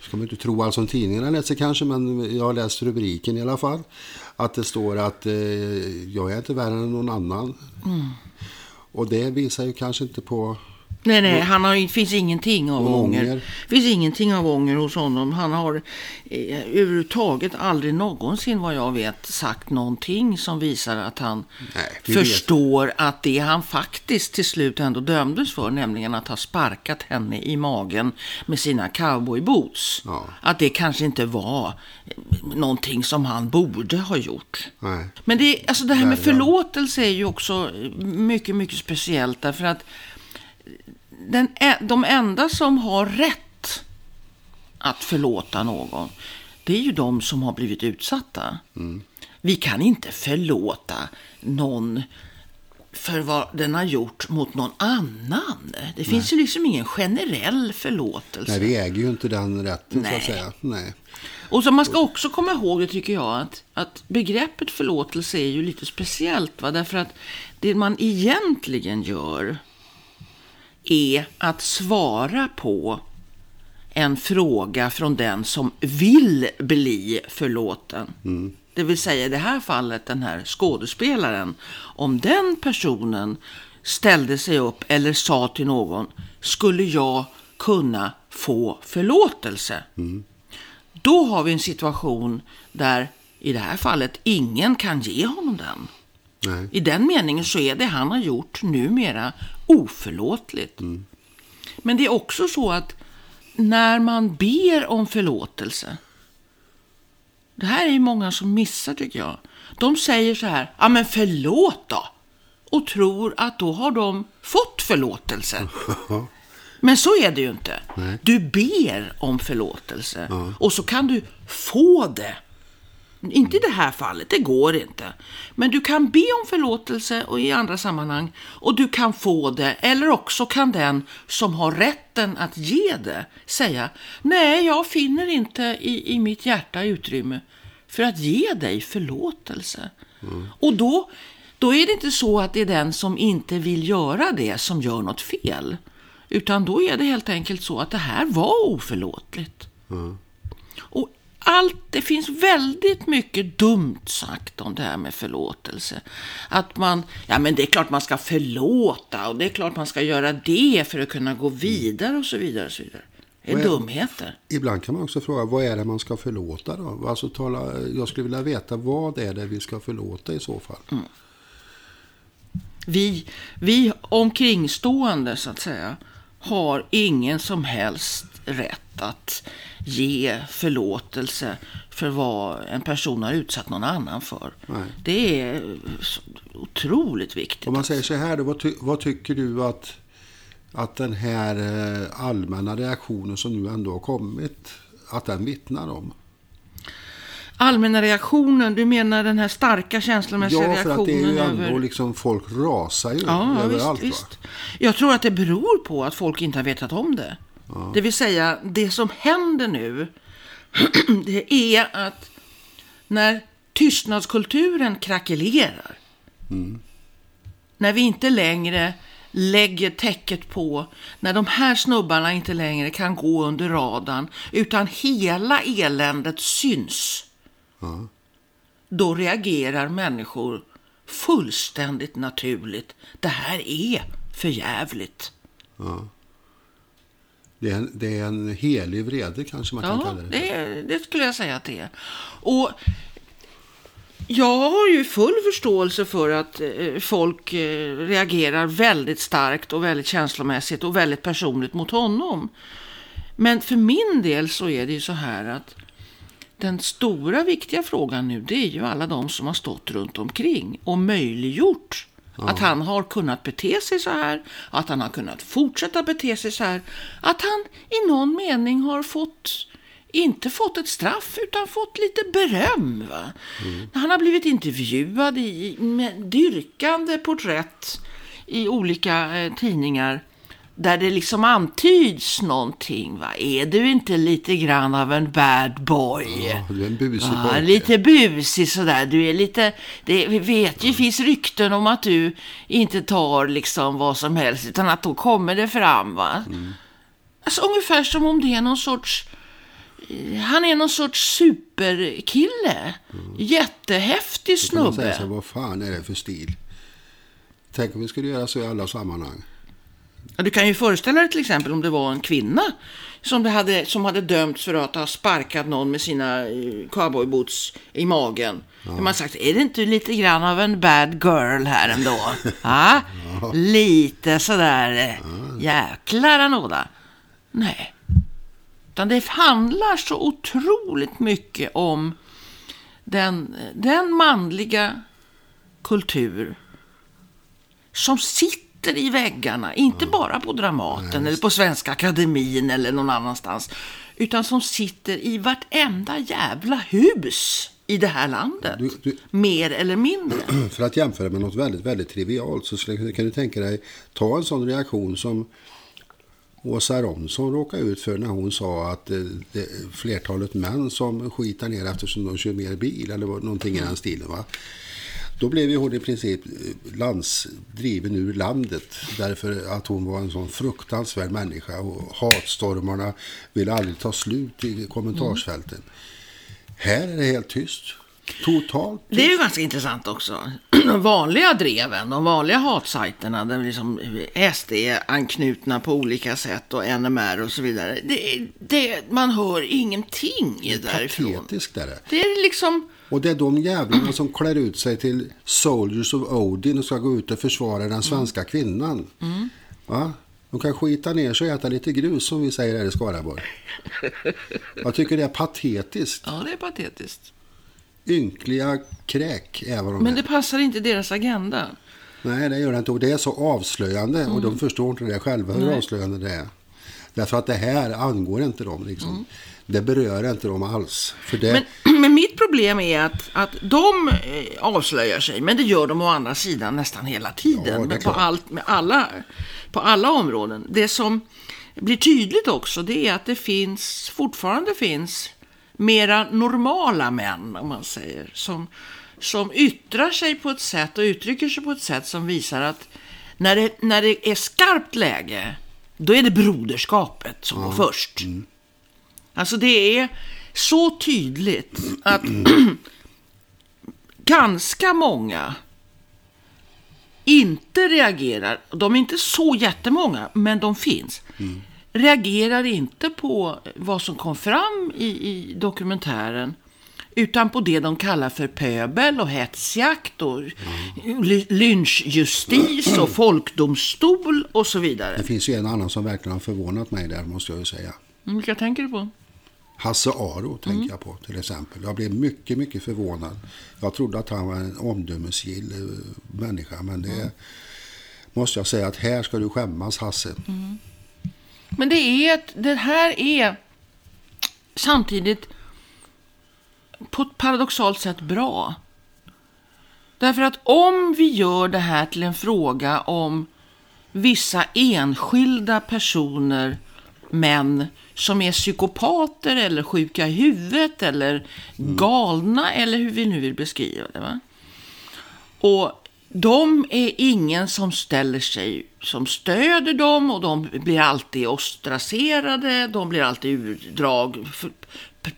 ska man inte tro allt som tidningarna läser kanske, men jag har läst rubriken i alla fall. Att det står att eh, jag är inte värre än någon annan. Och det visar ju kanske inte på... Nej, nej, han har, finns ingenting av ånger. ånger. Finns ingenting av ånger hos honom. Han har eh, överhuvudtaget aldrig någonsin vad jag vet sagt någonting som visar att han Nej, vi vet. förstår att det han faktiskt till slut ändå dömdes för, nämligen att ha sparkat henne i magen med sina cowboyboots. Ja. Att det kanske inte var eh, någonting som han borde ha gjort. Nej. Men det, alltså det här med förlåtelse är ju också mycket, mycket speciellt. Därför att den, de enda som har rätt att förlåta någon, det är ju de som har blivit utsatta. Vi kan inte förlåta någon för vad den har gjort mot någon annan. Det finns ju liksom ingen generell förlåtelse. Nej, vi äger ju inte den rätten så Nej. att säga. Nej. Och så man ska också komma ihåg det tycker jag att, att begreppet förlåtelse är ju lite speciellt. Va? Därför att det man egentligen gör är att svara på en fråga från den som vill bli förlåten. Det vill säga i det här fallet den här skådespelaren. Om den personen ställde sig upp eller sa till någon, skulle jag kunna få förlåtelse? Då har vi en situation där i det här fallet ingen kan ge honom den. Nej. I den meningen så är det han har gjort numera oförlåtligt. Men det är också så att när man ber om förlåtelse, det här är ju många som missar tycker jag. De säger så här, ja men förlåt då. och tror att då har de fått förlåtelse. Men så är det ju inte. Nej. Du ber om förlåtelse och så kan du få det. Inte i det här fallet, det går inte. Men du kan be om förlåtelse och i andra sammanhang och du kan få det. Eller också kan den som har rätten att ge det säga Nej, jag finner inte i, i mitt hjärta utrymme för att ge dig förlåtelse. Och då, då är det inte så att det är den som inte vill göra det som gör något fel. Utan då är det helt enkelt så att det här var oförlåtligt. Och allt, det finns väldigt mycket dumt sagt om det här med förlåtelse. Att man, ja men det är klart man ska förlåta och det är klart man ska göra det för att kunna gå vidare och så vidare. Och så vidare. Det är är- dumheter. Ibland kan man också fråga, vad är det man ska förlåta då? Alltså, tala, jag skulle vilja veta, vad är det vi ska förlåta i så fall? Vi, vi omkringstående så att säga har ingen som helst rätt att ge förlåtelse för vad en person har utsatt någon annan för. Nej. Det är så otroligt viktigt. Om man säger så här, då, vad, ty, vad tycker du att, att den här eh, allmänna reaktionen som nu ändå har kommit, att den vittnar om? Allmänna reaktionen, du menar den här starka känslomässiga Ja, för att det är reaktionen ju ändå över... liksom, folk rasar ju Ja, överallt. visst, visst. Jag tror att det beror på att folk inte har vetat om det. Det vill säga, det som händer nu, det är att när tystnadskulturen krackelerar, när vi inte längre lägger täcket på, när de här snubbarna inte längre kan gå under radarn, utan hela eländet syns, då reagerar människor fullständigt naturligt. Det här är för jävligt. Det är, en, det är en helig vrede kanske man kan Ja, kalla det. det, det skulle jag säga att det är. Och jag har ju full förståelse för att eh, folk eh, reagerar väldigt starkt och väldigt känslomässigt och väldigt personligt mot honom. Men för min del så är det ju så här att den stora viktiga frågan nu det är ju alla de som har stått runt omkring och möjliggjort att han har kunnat bete sig så här, att han har kunnat fortsätta bete sig så här, att han i någon mening har fått inte fått ett straff utan fått lite beröm. Va? Han har blivit intervjuad i med dyrkande porträtt i olika eh, tidningar där det liksom antyds någonting. Va? Är du inte lite grann av en bad boy? Ja, du är en busig Ja, pojke. lite busig sådär. Du är lite, det, vi vet ju, det finns rykten om att du inte tar liksom vad som helst, utan att då kommer det fram. Va? Mm. Alltså, ungefär som om det är någon sorts, han är någon sorts superkille. Jättehäftig Då kan man säga snubbe. så här, vad fan är det för stil? Tänk om vi skulle göra så i alla sammanhang. Ja, Du kan ju föreställa dig till exempel om det var en kvinna som, hade, som hade dömts för att ha sparkat någon med sina eh, cowboyboots i magen. Ja. Man har sagt, är det inte lite grann av en bad girl här ändå? ja, lite sådär, eh, jäklar anåda. Nej, utan det handlar så otroligt mycket om den, den manliga kultur som sitter i väggarna, inte bara på Dramaten eller på Svenska Akademin eller någon annanstans, utan som sitter i vartenda jävla hus i det här landet. Du- du- Mer eller mindre. För att jämföra med något väldigt, väldigt trivialt så kan du tänka dig ta en sån reaktion som Åsa Romson råkade ut för när hon sa att eh, det, flertalet män som skitar ner eftersom de kör mer bil eller någonting i den stilen. Va? Då blev ju hon i princip eh, landsdriven ur landet därför att hon var en sån fruktansvärd människa och hatstormarna ville aldrig ta slut i kommentarsfälten. Här är det helt tyst. Totalt Det är ju ganska intressant också. De vanliga dreven, de vanliga hatsajterna, där liksom SD är anknutna på olika sätt och NMR och så vidare. Det, det, man hör ingenting därifrån. patetiskt är det. Det är liksom... Och det är de jävlarna som klär ut sig till Soldiers of Odin och ska gå ut och försvara den svenska kvinnan. Va? De kan skita ner sig och äta lite grus som vi säger här i Skaraborg. Jag tycker det är patetiskt. Ja, det är patetiskt. Ynkliga kräk är vad de Men är. det passar inte deras agenda. Nej, det gör det inte. Och det är så avslöjande och de förstår inte det själva hur avslöjande det är. Därför att det här angår inte dem. Liksom. Det berör inte dem alls. För det, Men, men mitt problem är att, att de eh, avslöjar sig, men det gör de å andra sidan nästan hela Ja, tiden. men på, allt, med alla, på alla områden. Det som blir tydligt också, det är att det finns, fortfarande finns mera normala män, om man säger, som, som yttrar sig på ett sätt och uttrycker sig på ett sätt som visar att när det, när det är skarpt läge, då är det broderskapet som går först. Alltså det är så tydligt att ganska många inte reagerar, de är inte så jättemånga, men de finns, reagerar inte på vad som kom fram i, i dokumentären, utan på det de kallar för pöbel och hetsjakt och ly- lynchjustis och folkdomstol och så vidare. det finns ju en annan som verkligen har förvånat mig där, måste jag ju säga. Mm, Vilka tänker du på? Hasse Aro tänker jag på till exempel. Jag blev mycket, mycket förvånad. Jag trodde att han var en omdömesgill eh, människa, men det måste jag säga att här ska du skämmas Hasse. Men det är ett, det här är samtidigt på ett paradoxalt sätt bra. Därför att om vi gör det här till en fråga om vissa enskilda personer, män, som är psykopater eller sjuka i huvudet eller galna eller hur vi nu vill beskriva det. Va? Och de är ingen som ställer sig, som stöder dem och de blir alltid ostraserade, de blir alltid urdrag,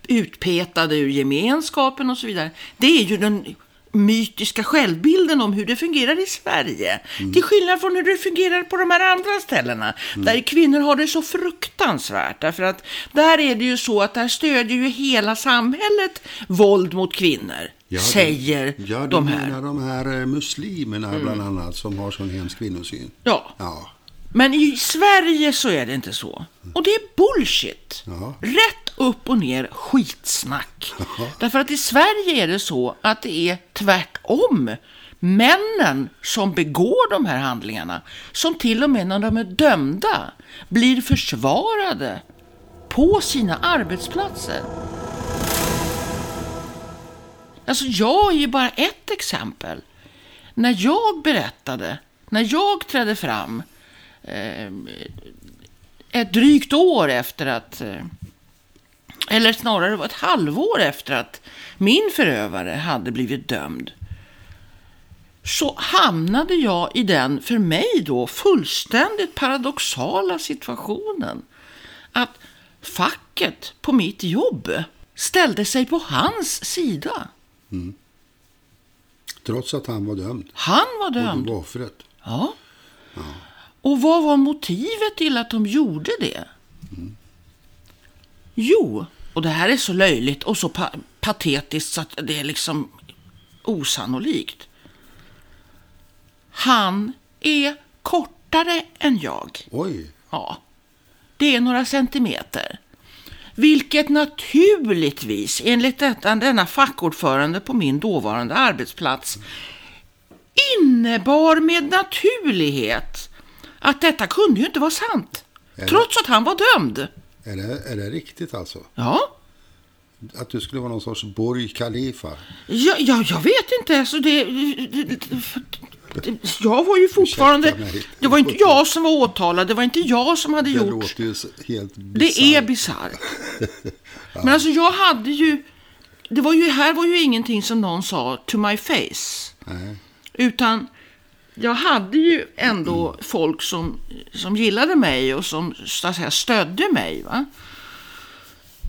utpetade ur gemenskapen och så vidare. Det är ju den mytiska självbilden om hur det fungerar i Sverige. Till skillnad från hur det fungerar på de här andra ställena. Där kvinnor har det så fruktansvärt. Därför att där är det ju så att där stödjer ju hela samhället våld mot kvinnor. Ja, det- säger ja, de här. Mm. menar de här eh, muslimerna bland annat som har sån hemsk kvinnosyn. Ja, Ja, men i Sverige så är det inte så. Och det är bullshit. Ja. Rätt upp och ner skitsnack. Därför att i Sverige är det så att det är tvärtom. Männen som begår de här handlingarna, som till och med när de är dömda blir försvarade på sina arbetsplatser. Alltså jag är ju bara ett exempel. När jag berättade, när jag trädde fram ett drygt år efter att, eh, eller snarare var ett halvår efter att min förövare hade blivit dömd, så hamnade jag i den, för mig då, fullständigt paradoxala situationen att facket på mitt jobb ställde sig på hans sida. trots att han var dömd. Han var Och dömd. du var offret. Ja. Och vad var motivet till att de gjorde det? Jo, och det här är så löjligt och så pa- patetiskt så att det är liksom osannolikt. Han är kortare än jag. Oj, Ja, det är några centimeter. Vilket naturligtvis, enligt detta, denna fackordförande på min dåvarande arbetsplats, innebar med naturlighet att detta kunde ju inte vara sant. Eller- Trots att han var dömd. är det, är det riktigt alltså? Ja, Att du skulle vara någon sorts Burj Khalifa? ja, ja jag vet inte. Alltså det, det, det, jag var ju fortfarande... Det var inte jag som var åtalad. Det var inte jag som hade Det gjort... låter ju helt Det är bisarrt. Men alltså jag hade ju... Det var ju, här var ju ingenting som någon sa to my face. Nej. Utan jag hade ju ändå folk som, som gillade mig och som så att säga, stödde mig. Va?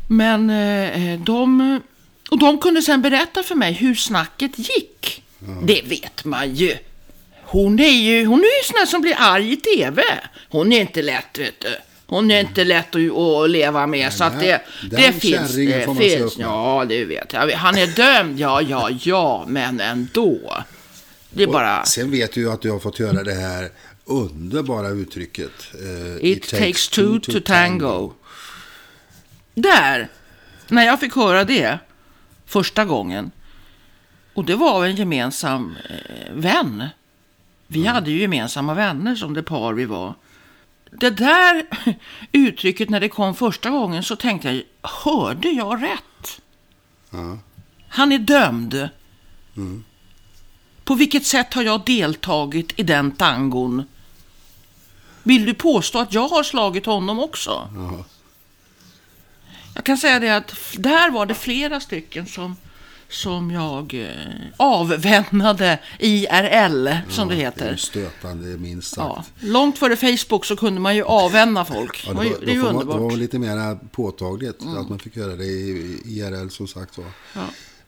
Men eh, de, och de kunde sen berätta för mig hur snacket gick. Det vet man ju. Hon är ju hon är ju sån här som blir arg i tv. Hon är inte lätt, vet du. Hon är inte lätt att, att leva med. så att det, det finns. Det finns ja, det vet jag. Han är dömd, ja, ja, ja, men ändå. Det är bara... Sen vet du ju att du har fått höra det här underbara uttrycket. eh, It, takes two to tango. Där, när jag fick höra det första gången, och det var en gemensam eh, vän Vi hade ju gemensamma vänner som det par vi var. Det där uttrycket när det kom första gången så tänkte jag, hörde jag rätt? Ja. Han är dömd. På vilket sätt har jag deltagit i den tangon? Vill du påstå att jag har slagit honom också? Ja. Jag kan säga det att där var det flera stycken som, som jag eh, avvännade IRL, som det Det är heter. stötande minst sagt. Ja, långt före Facebook så kunde man ju avvänna folk. Ja, det, var, det är ju man, underbart. Mm. det var lite mer påtagligt att man fick göra det i IRL som sagt var.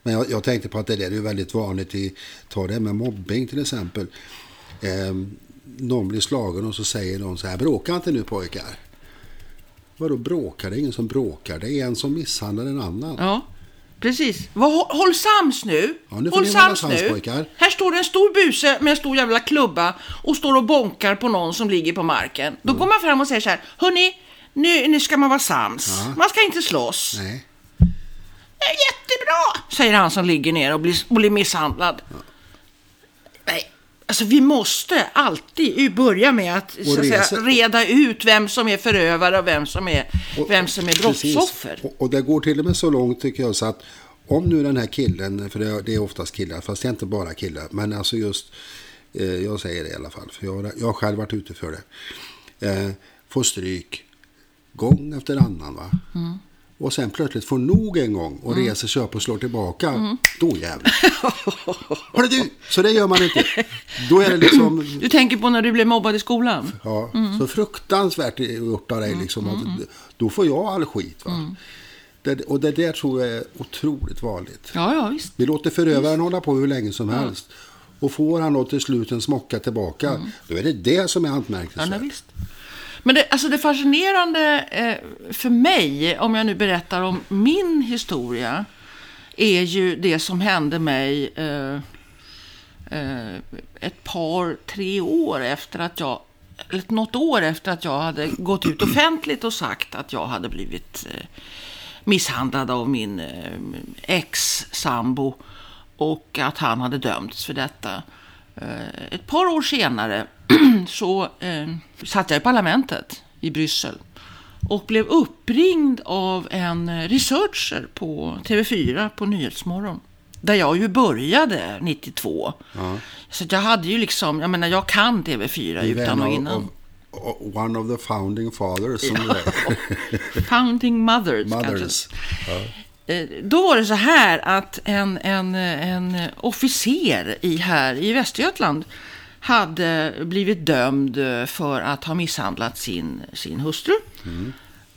Men jag, jag tänkte på att det där är ju väldigt vanligt i, ta det med mobbing till exempel. Ehm, någon blir slagen och så säger någon så här, bråka inte nu pojkar. Vadå bråkar? Det är ingen som bråkar. Det är en som misshandlar en annan. Ja, precis. Vad- Håll, sams nu! Ja, nu håll sams sams, nu! pojkar. Här står det en stor buse med en stor jävla klubba och står och bonkar på någon som ligger på marken. Då går man fram och säger så här, hörni, nu, nu ska man vara sams. Man ska inte slåss. Nej. "Ja, Jättebra, säger han som ligger ner och blir, och blir misshandlad. Nej, alltså vi måste alltid börja med att, att säga, reda ut vem som är förövare och vem som är, Och- vem som är brottsoffer. Och, och det går till och med så långt tycker jag så att om nu den här killen, för det, det är oftast killar, fast det är inte bara killar, men alltså just, eh, jag säger det i alla fall, för jag, har- jag har själv varit ute för det, eh, får stryk gång efter annan va. Mm. Och sen plötsligt får nog en gång och reser sig upp och slår tillbaka. Mm. Då jävlar. Hörru du! Så det gör man inte. Då är det liksom Du tänker på när du blev mobbad i skolan? Ja, Mm. så fruktansvärt gjort av dig. Liksom, att, då får jag all skit. Va? Mm. Det, och det där tror jag är otroligt vanligt. Ja, ja, visst. Vi låter förövaren hålla på hur länge som helst. Och får han då till slut en smocka tillbaka, då är det det som är Mm. Ja, anmärkningsvärt. nej, visst. Men det, alltså det fascinerande eh, för mig, om jag nu berättar om min historia, är ju det som hände mig eh, eh, ett par, tre år efter att jag, eller något år efter att jag hade gått ut offentligt och sagt att jag hade blivit eh, misshandlad av min eh, ex-sambo och att han hade dömts för detta. Eh, ett par år senare så eh, satt jag i parlamentet i Bryssel och blev uppringd av en researcher på TV4 på Nyhetsmorgon. Där jag ju började 92. Så att jag hade ju liksom, jag menar jag kan TV4 Vi är utan och innan. av- av- One of the founding fathers, är. Founding mothers, Mothers. kanske. Eh, Då var det så här att en, en, en officer i, här i Västergötland hade blivit dömd eh, för att ha misshandlat sin, sin hustru.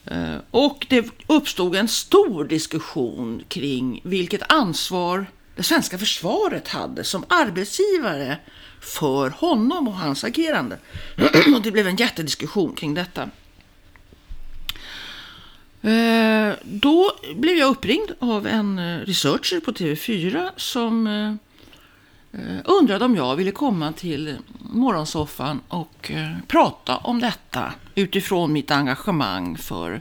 Eh, Och det uppstod en stor diskussion kring vilket ansvar det svenska försvaret hade som arbetsgivare för honom och hans agerande. Och det blev en jättediskussion kring detta. Eh, Då blev jag uppringd av en researcher på TV4 som undrade om jag ville komma till morgonsoffan och eh, prata om detta utifrån mitt engagemang för,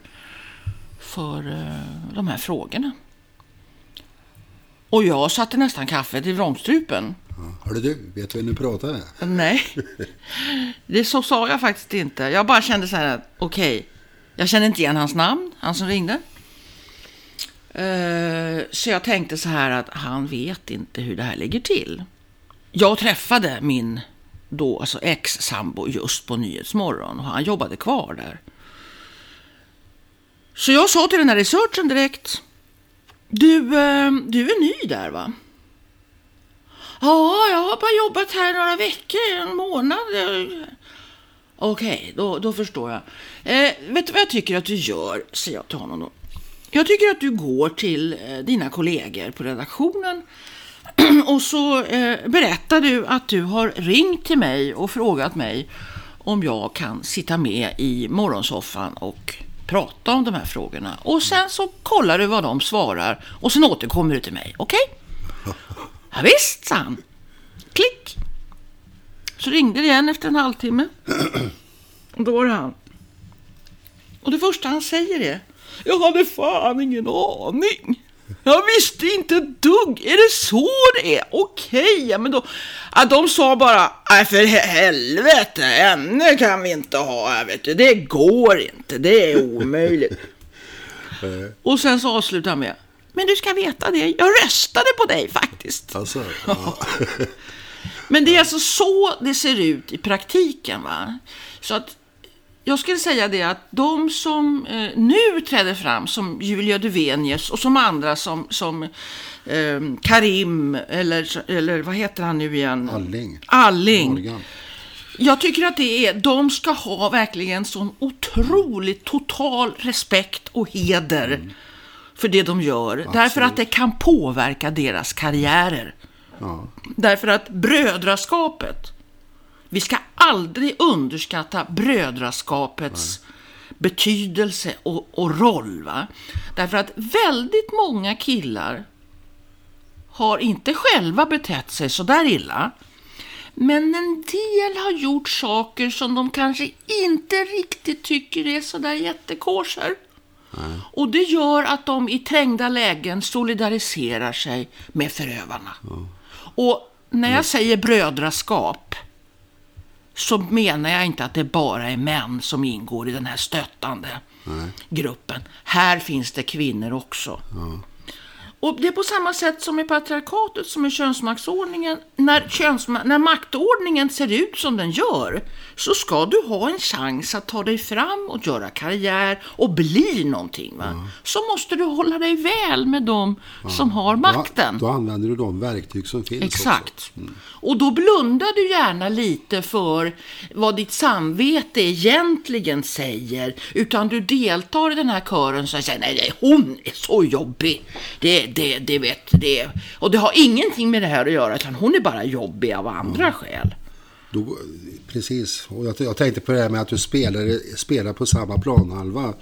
för eh, de här frågorna. Och jag satte nästan kaffet i vrångstrupen. Ja. Hörru du, vet du vem du pratar med? Nej, det så sa jag faktiskt inte. Jag bara kände så här att okej, jag kände inte igen hans namn, han som ringde. Eh, Så jag tänkte så här att han vet inte hur det här ligger till. Jag träffade min då alltså ex-sambo just på Nyhetsmorgon och han jobbade kvar där. Så jag sa till den här researchen direkt. Du, eh, du är ny där va? Ja, jag har bara jobbat här några veckor, en månad. Okej, då, då förstår jag. Eh, vet du vad jag tycker att du gör, säger jag till honom då. Jag tycker att du går till eh, dina kollegor på redaktionen och så eh, berättar du att du har ringt till mig och frågat mig om jag kan sitta med i morgonsoffan och prata om de här frågorna. Och sen så kollar du vad de svarar och sen återkommer du till mig. Okej? Ja, visst, sa han. Klick. Så ringde det igen efter en halvtimme. Och då var det han. Och det första han säger är Jag hade fan ingen aning. Jag visste inte ett dugg. Är det så det är? Okej, ja, men då... Ja, de sa bara, nej för he- helvete, henne kan vi inte ha här vet du. Det går inte, det är omöjligt. Och sen så avslutar han med, men du ska veta det, jag röstade på dig faktiskt. Alltså, ja. Men det är alltså så det ser ut i praktiken. va? Så att jag skulle säga det att de som eh, nu träder fram som Julia Duvenius och som andra som, som eh, Karim eller, eller vad heter han nu igen? Alling. Alling. Morgan. Jag tycker att det är, de ska ha verkligen sån otroligt total respekt och heder för det de gör. Därför att det kan påverka deras karriärer. Ja. Därför att brödraskapet, vi ska aldrig underskatta brödraskapets betydelse och, och roll. Va? Därför att väldigt många killar har inte själva betett sig så där illa. Men en del har gjort saker som de kanske inte riktigt tycker är så där jättekosher. Och det gör att de i trängda lägen solidariserar sig med förövarna. Och när jag säger brödraskap så menar jag inte att det bara är män som ingår i den här stöttande gruppen. Här finns det kvinnor också. Och det är på samma sätt som i patriarkatet, som i könsmaktsordningen. När, könsma- när maktordningen ser ut som den gör, så ska du ha en chans att ta dig fram och göra karriär och bli någonting. Va? Så måste du hålla dig väl med dem som har makten. Då, då använder du de verktyg som finns Exakt. Och då blundar du gärna lite för vad ditt samvete egentligen säger. Utan du deltar i den här kören som säger nej, nej, hon är så jobbig. Det, det, det vet det. Och det har ingenting med det här att göra, utan hon är bara jobbig av andra skäl. Då, precis. Och jag, jag tänkte på det här med att du spelar, spelar på samma planhalva.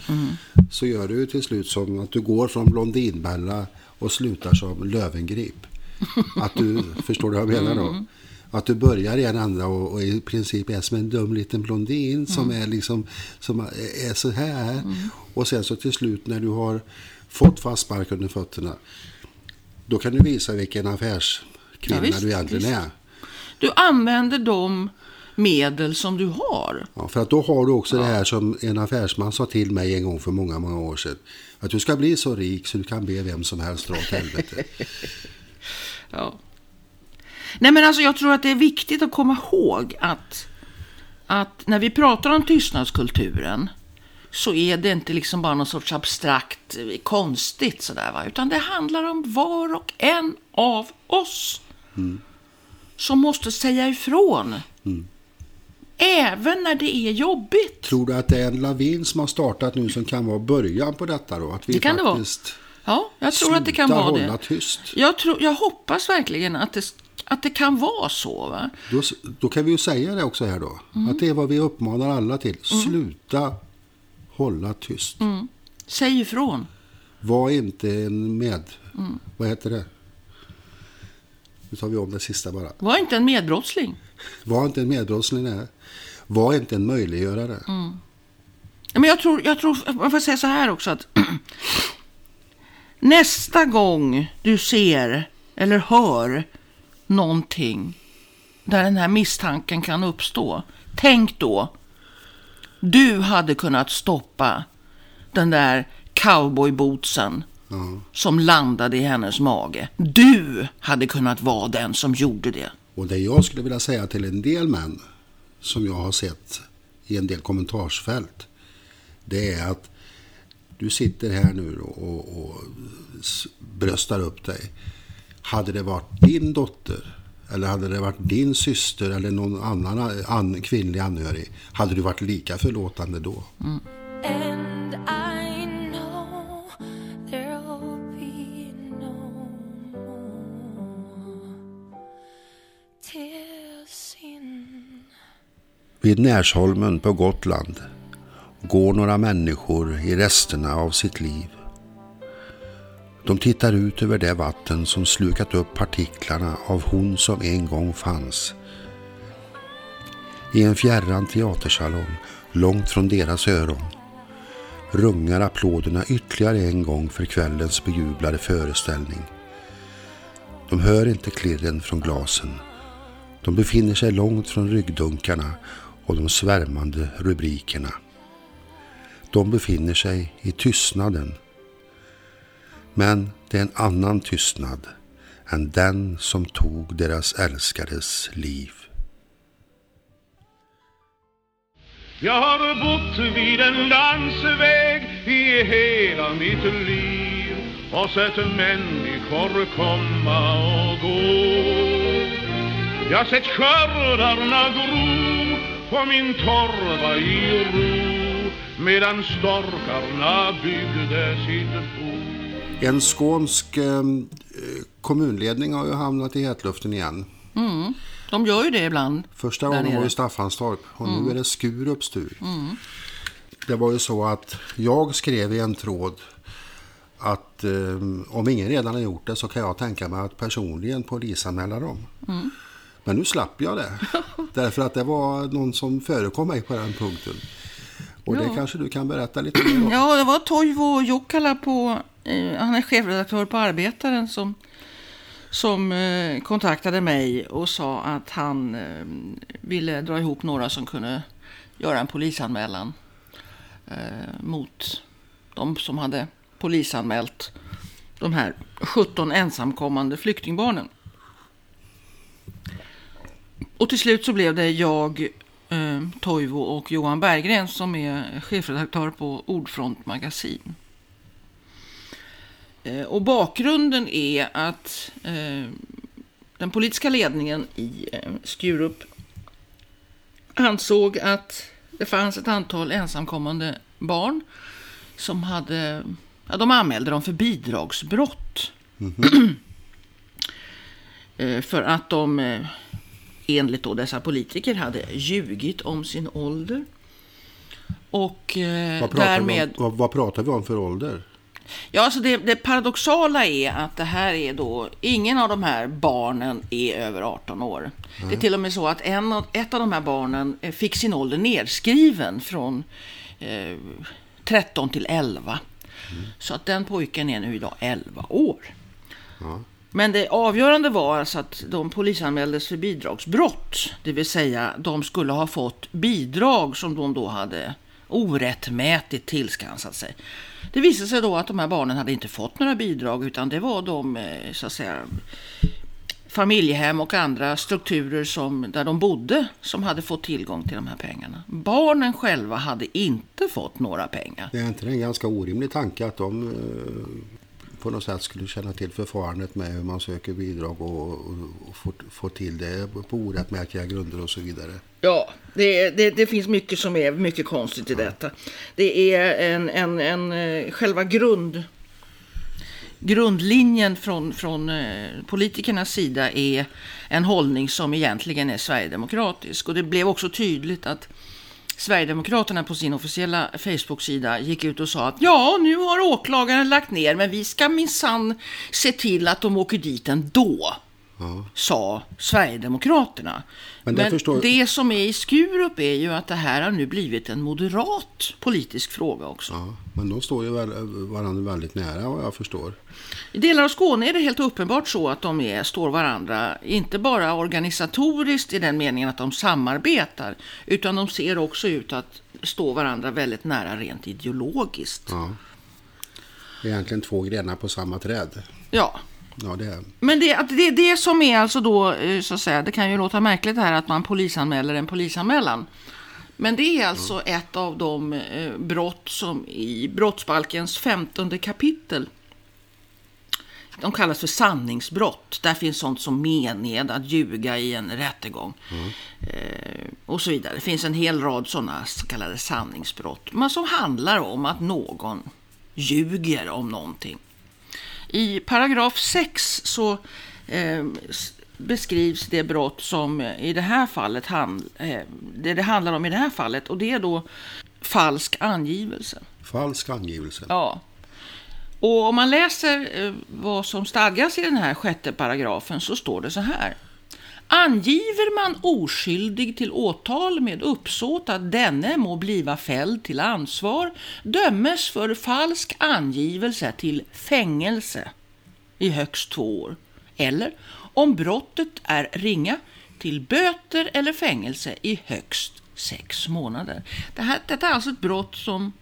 Så gör du till slut som att du går från Blondinbella och slutar som Lövengrip. Att du, förstår du vad jag menar då? Att du börjar i en ända och, och i princip är som en dum liten blondin som är liksom som är, är så här. Och sen så till slut när du har fått fast spark under fötterna. Då kan du visa vilken affärskvinna Ja, visst, du egentligen visst. är. Du använder de medel som du har. Ja, för att då har du också det här som en affärsman sa till mig en gång för många, många år sedan. Att du ska bli så rik så du kan be vem som helst dra åt helvete. Ja. Nej men alltså jag tror att det är viktigt att komma ihåg att, att när vi pratar om tystnadskulturen så är det inte liksom bara någon sorts abstrakt eh, konstigt sådär va. Utan det handlar om var och en av oss. Som måste säga ifrån. Även när det är jobbigt. Tror du att det är en lavin som har startat nu som kan vara början på detta då? Att vi Det kan det vara. faktiskt Ja, jag tror att det kan vara det. tyst. Jag, tror, jag hoppas verkligen att det, att det kan vara så. Va? Då, då kan vi ju säga det också här då. Mm. Att det är vad vi uppmanar alla till. Sluta hålla tyst. Mm. Säg ifrån. Var inte en med... Mm. Vad heter det? Nu tar vi om det sista bara. Var inte en medbrottsling. Var inte en medbrottsling. nej. Var inte en möjliggörare. Mm. Men jag tror, jag tror, man får säga så här också att nästa gång du ser eller hör någonting där den här misstanken kan uppstå, tänk då, du hade kunnat stoppa den där cowboybootsen Ja. som landade i hennes mage. Du hade kunnat vara den som gjorde det. Och det jag skulle vilja säga till en del män som jag har sett i en del kommentarsfält. Det är att du sitter här nu och, och s- bröstar upp dig. Hade det varit din dotter eller hade det varit din syster eller någon annan an, kvinnlig anhörig. Hade du varit lika förlåtande då? In Vid Närsholmen på Gotland går några människor i resterna av sitt liv. De tittar ut över det vatten som slukat upp partiklarna av hon som en gång fanns. I en fjärran teatersalong, långt från deras öron, rungar applåderna ytterligare en gång för kvällens bejublade föreställning. De hör inte klirren från glasen. De befinner sig långt från ryggdunkarna och de svärmande rubrikerna. De befinner sig i tystnaden. Men det är en annan tystnad än den som tog deras älskades liv. Jag har bott vid en landsväg i hela mitt liv och sett människor komma och gå. Jag har sett skördarna gro på min torva i ro medan storkarna byggde sitt bo. En skånsk eh, kommunledning har ju hamnat i hetluften igen. De gör ju det ibland. Första gången var ju Staffanstorp och nu är det Skurups tur. Det var ju så att jag skrev i en tråd att eh, om ingen redan har gjort det så kan jag tänka mig att personligen polisanmäla dem. Men nu slapp jag det. Därför att det var någon som förekom mig på den punkten. Och det Ja. kanske du kan berätta lite mer om. Ja, det var Toivo Jokala på, Eh, han är chefredaktör på Arbetaren som, som eh, kontaktade mig och sa att han eh, ville dra ihop några som kunde göra en polisanmälan mot de som hade polisanmält de här 17 ensamkommande flyktingbarnen. Och till slut så blev det jag, eh, Toivo och Johan Berggren som är chefredaktör på Ordfront magasin. Eh, och bakgrunden är att eh, den politiska ledningen i eh, Skurup ansåg att det fanns ett antal ensamkommande barn som hade, ja, de anmälde dem för bidragsbrott. Eh, för att de enligt då dessa politiker hade ljugit om sin ålder. Och Vad pratar, därmed... om, vad, vad pratar vi om för ålder? Ja, alltså det, det paradoxala är att det här är då, ingen av de här barnen är över 18 år. Det är till och med så att en av, ett av de här barnen eh, fick sin ålder nedskriven från eh, 13 till 11. Så att den pojken är nu idag 11 år. Men det avgörande var alltså att de polisanmäldes för bidragsbrott. Det vill säga de skulle ha fått bidrag som de då hade orättmätigt tillskansat sig. Det visade sig då att de här barnen hade inte fått några bidrag utan det var de eh, så att säga familjehem och andra strukturer som, där de bodde som hade fått tillgång till de här pengarna. Barnen själva hade inte fått några pengar. Det är inte det en ganska orimlig tanke att de eh, på något sätt skulle känna till förfarandet med hur man söker bidrag och, och, och få, få till det på orättmätiga grunder och så vidare. Ja, det, det, det finns mycket som är mycket konstigt i detta. Det är en, en, en eh, själva grund, grundlinjen från, från eh, politikernas sida är en hållning som egentligen är sverigedemokratisk. Och det blev också tydligt att Sverigedemokraterna på sin officiella Facebook-sida gick ut och sa att ja, nu har åklagaren lagt ner, men vi ska minsann se till att de åker dit ändå. Sa Sverigedemokraterna. Men Men, det förstår- det som är i Skurup är ju att det här har nu blivit en moderat politisk fråga också. Ja, men de står ju varandra väldigt nära vad jag förstår. I delar av Skåne är det helt uppenbart så att de är, står varandra, inte bara organisatoriskt i den meningen att de samarbetar, utan de ser också ut att stå varandra väldigt nära rent ideologiskt. Ja. Det är egentligen två grenar på samma träd. Ja. Ja, det är. Men det, att det, det som är alltså då, eh, så att säga, det kan ju låta märkligt det här att man polisanmäler en polisanmälan. Men det är alltså ett av de eh, brott som i brottsbalkens 15 kapitel de kallas för sanningsbrott. Där finns sånt som mened, att ljuga i en rättegång eh, och så vidare. Det finns en hel rad sådana så kallade sanningsbrott. Men som handlar om att någon ljuger om någonting. I paragraf 6 så eh, beskrivs det brott som eh, i det här fallet hand, eh, det det handlar om i det här fallet och det är då falsk angivelse. Falsk angivelse. Ja. Och om man läser eh, vad som stadgas i den här sjätte paragrafen så står det så här. Angiver man oskyldig till åtal med uppsåt att denne må bliva fälld till ansvar dömes för falsk angivelse till fängelse i högst två år. Eller om brottet är ringa till böter eller fängelse i högst sex månader. Det här, detta är alltså ett brott som,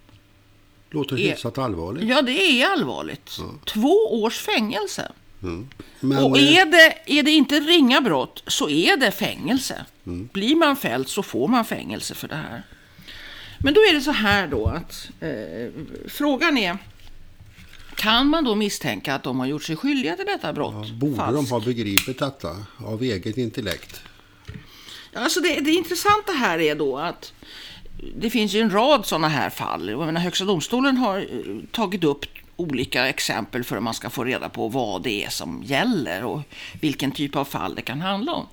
Låter hyfsat allvarligt. ja det är allvarligt. Två års fängelse. Men, och eh, är det, är det inte ringa brott så är det fängelse. Mm. Blir man fälld så får man fängelse för det här. Men då är det så här då att eh, frågan är kan man då misstänka att de har gjort sig skyldiga till detta brott? Borde de Falskt. ha begripit detta av eget intellekt? Alltså det, det intressanta här är då att det finns ju en rad sådana här fall. Jag menar, Högsta domstolen har eh, tagit upp olika exempel för att man ska få reda på vad det är som gäller och vilken typ av fall det kan handla om.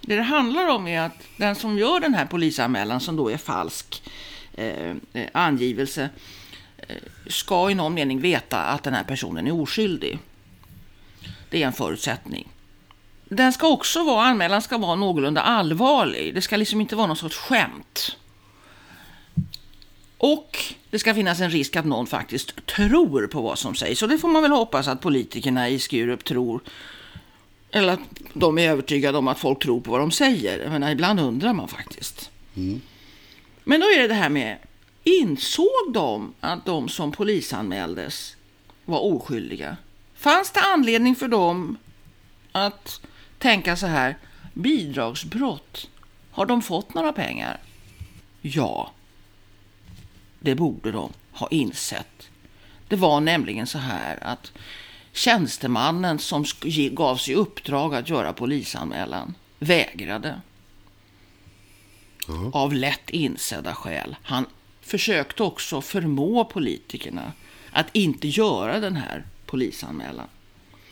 Det det handlar om är att den som gör den här polisanmälan som då är falsk eh, eh angivelse eh, ska i någon mening veta att den här personen är oskyldig. Det är en förutsättning. Den ska också vara, anmälan ska vara någorlunda allvarlig. Det ska liksom inte vara någon sorts skämt. Och det ska finnas en risk att någon faktiskt tror på vad som sägs. Och det får man väl hoppas att politikerna i Skurup tror. Eller att de är övertygade om att folk tror på vad de säger. Jag menar, ibland undrar man faktiskt. Men då är det det här med, insåg de att de som polisanmäldes var oskyldiga? Fanns det anledning för dem att tänka så här, bidragsbrott, har de fått några pengar? Ja, det borde de ha insett. Det var nämligen så här att tjänstemannen som gavs i uppdrag att göra polisanmälan vägrade. Av lätt insedda skäl. Han försökte också förmå politikerna att inte göra den här polisanmälan.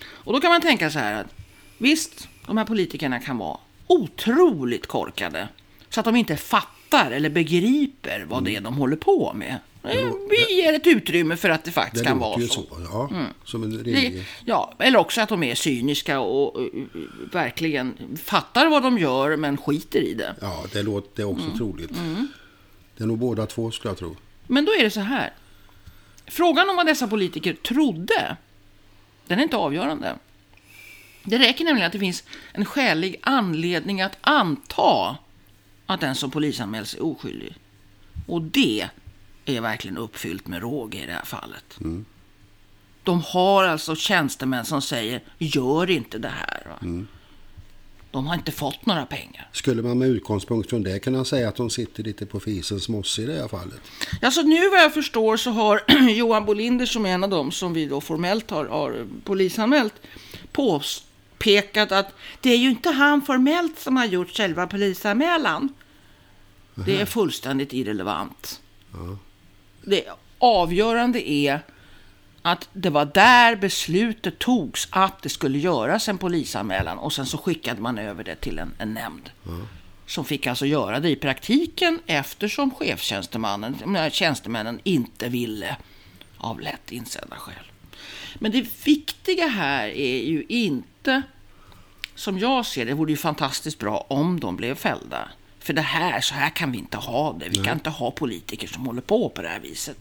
Och då kan man tänka så här att visst, de här politikerna kan vara otroligt korkade så att de inte fattar eller begriper vad det är de håller på med. Vi ger ett utrymme för att det faktiskt Det kan vara ju så. så. Ja, Som en rimlig... ja, eller också att de är cyniska och uh, verkligen fattar vad de gör men skiter i det. Ja, det, låter, också Mm. troligt. Det är nog båda två skulle jag tro. Men då är det så här. Frågan om vad dessa politiker trodde, den är inte avgörande. Det räcker nämligen att det finns en skälig anledning att anta att den som polisanmäls är oskyldig. Och det är verkligen uppfyllt med råge i det här fallet. De har alltså tjänstemän som säger gör inte det här. Va? De har inte fått några pengar. Skulle man med utgångspunkt från det kunna säga att de sitter lite på fisens mosse i det här fallet? Ja, så nu vad jag förstår så har Johan Bolinder som är en av dem som vi då formellt har, har polisanmält påpekat att det är ju inte han formellt som har gjort själva polisanmälan. Det är fullständigt irrelevant. Det avgörande är att det var där beslutet togs att det skulle göras en polisanmälan och sen så skickade man över det till en, en nämnd. Som fick alltså göra det i praktiken eftersom chefstjänstemannen, tjänstemännen inte ville av lätt insedda skäl. Men det viktiga här är ju inte, som jag ser det, det vore ju fantastiskt bra om de blev fällda. För det här, så här kan vi inte ha det. Vi kan inte ha politiker som håller på på det här viset.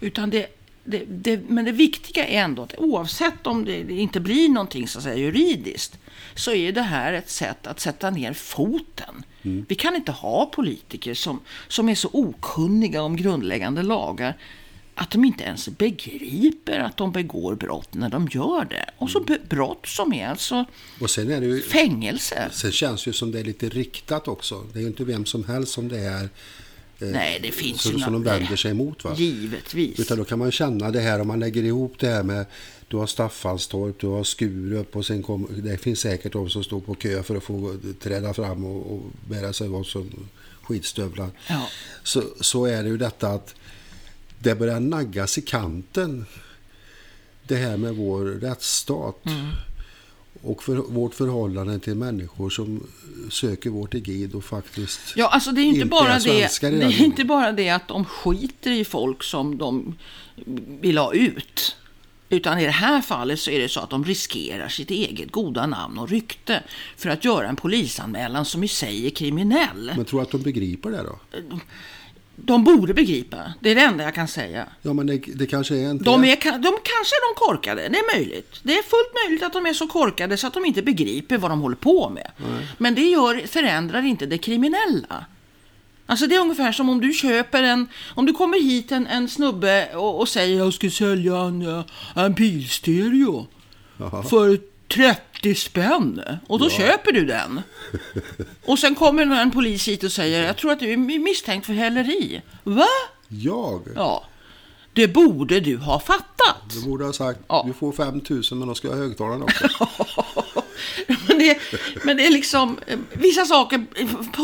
Utan det, det, det, men det viktiga är ändå att oavsett om det, det inte blir någonting så att säga, juridiskt så är det här ett sätt att sätta ner foten. Vi kan inte ha politiker som, som är så okunniga om grundläggande lagar att de inte ens begriper att de begår brott när de gör det. Och så brott som är alltså Och sen är det ju... fängelse. Sen känns det ju som det är lite riktat också. Det är ju inte vem som helst som det är Nej, det finns som, som de vänder sig emot. Va? Givetvis. Utan då kan man känna det här om man lägger ihop det här med du har Staffanstorp, du har Skurup och sen kom, det finns säkert de som står på kö för att få träda fram och, och bära sig åt som skitstövlar. Ja. Så, så är det ju detta att det börjar naggas i kanten. Det här med vår rättsstat. Mm. Och för, vårt förhållande till människor som söker vårt egid och faktiskt Ja, alltså det är inte, inte bara är det, svenskar det den är inte bara det att de skiter i folk som de vill ha ut. Utan i det här fallet så är det så att de riskerar sitt eget goda namn och rykte för att göra en polisanmälan som i sig är kriminell. Men tror du att de begriper det då? De borde begripa. Det är det enda jag kan säga. Ja, men det, det kanske är en De, är, de kanske är de korkade, det är möjligt. Det är fullt möjligt att de är så korkade så att de inte begriper vad de håller på med. Men det gör, förändrar inte det kriminella. Alltså det är ungefär som om du köper en, om du kommer hit en, en snubbe och, och säger jag ska sälja en, eh, en bilstereo för 30 spänn. Och då köper du den. Och sen kommer en polis hit och säger jag tror att du är misstänkt för häleri. Va? Jag? Ja. Det borde du ha fattat. Du borde ha sagt Ja. du får 5 000 men då ska jag ha högtalaren också. men, det, men det är liksom, eh, vissa saker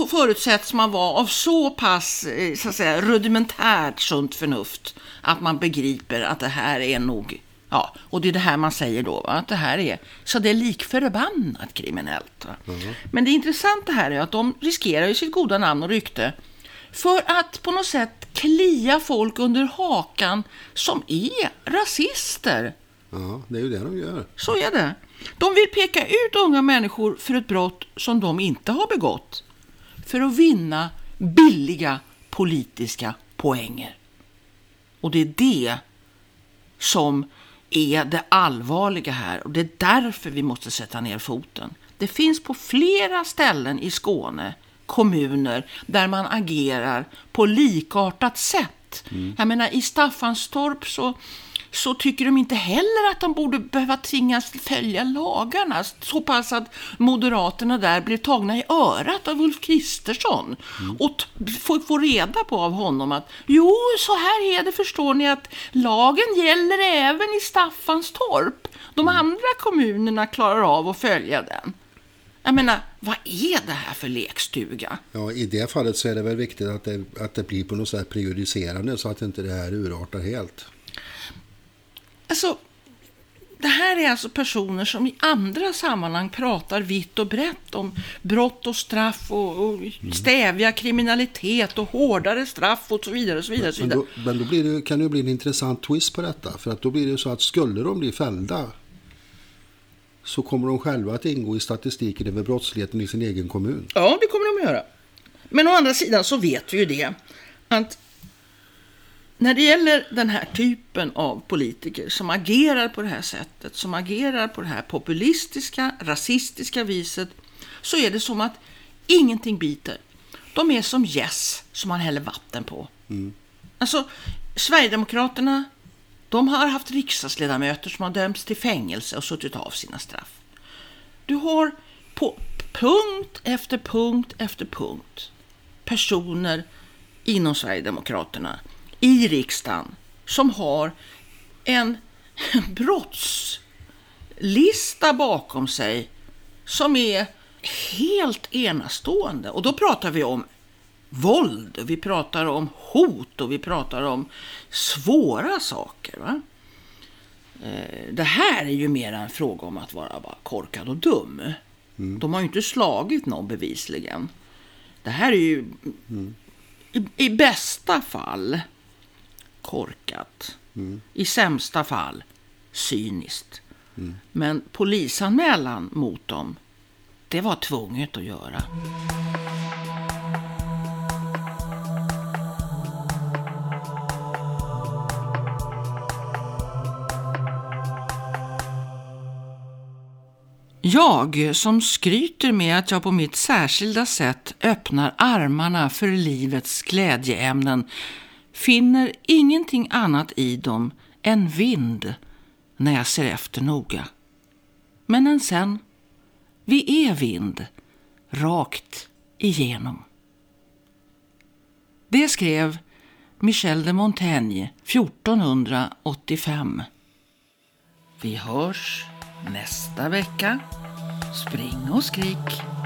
förutsätts man vara av så pass eh, så att säga, rudimentärt sunt förnuft att man begriper att det här är nog, ja, och det är det här man säger då, va? att det här är, så det är lik förbannat kriminellt. Va? Men det intressanta här är att de riskerar ju sitt goda namn och rykte för att på något sätt klia folk under hakan som är rasister. Ja, det är ju det de gör. Så är det. De vill peka ut unga människor för ett brott som de inte har begått. För att vinna billiga politiska poänger. Och det är det som är det allvarliga här. Och det är därför vi måste sätta ner foten. Det finns på flera ställen i Skåne kommuner där man agerar på likartat sätt. Jag menar i Staffanstorp så, så tycker de inte heller att de borde behöva tvingas följa lagarna. Så pass att Moderaterna där blev tagna i örat av Ulf Kristersson. Och t- får få reda på av honom att jo, så här är det förstår ni att lagen gäller även i Staffanstorp. De andra kommunerna klarar av att följa den. Jag menar, vad är det här för lekstuga? Ja, i det fallet så är det väl viktigt att det, att det blir på något sätt prejudicerande så att inte det här urartar helt. Alltså, det här är alltså personer som i andra sammanhang pratar vitt och brett om brott och straff och, och stävja kriminalitet och hårdare straff och så vidare. Och så vidare, och så Men vidare. då, men då blir det, kan det ju bli en intressant twist på detta. För att då blir det så att skulle de bli fällda så kommer de själva att ingå i statistiken över brottsligheten i sin egen kommun. Ja, det kommer de att göra. Men å andra sidan så vet vi ju det att när det gäller den här typen av politiker som agerar på det här sättet, som agerar på det här populistiska, rasistiska viset, så är det som att ingenting biter. De är som gäss som man häller vatten på. Alltså, Sverigedemokraterna, de har haft riksdagsledamöter som har dömts till fängelse och suttit av sina straff. Du har på punkt efter punkt efter punkt personer inom Sverigedemokraterna i riksdagen som har en brottslista bakom sig som är helt enastående. Och då pratar vi om våld, vi pratar om hot och vi pratar om svåra saker. Va? Eh, Det här är ju mer en fråga om att vara bara korkad och dum. De har ju inte slagit någon bevisligen. Det här är ju i, i bästa fall korkat. I sämsta fall cyniskt. Men polisanmälan mot dem, det var tvunget att göra. Jag som skryter med att jag på mitt särskilda sätt öppnar armarna för livets glädjeämnen finner ingenting annat i dem än vind när jag ser efter noga. Men än sen, vi är vind, rakt igenom. Det skrev Michel de Montaigne 1485. Vi hörs nästa vecka. Spring och skrik.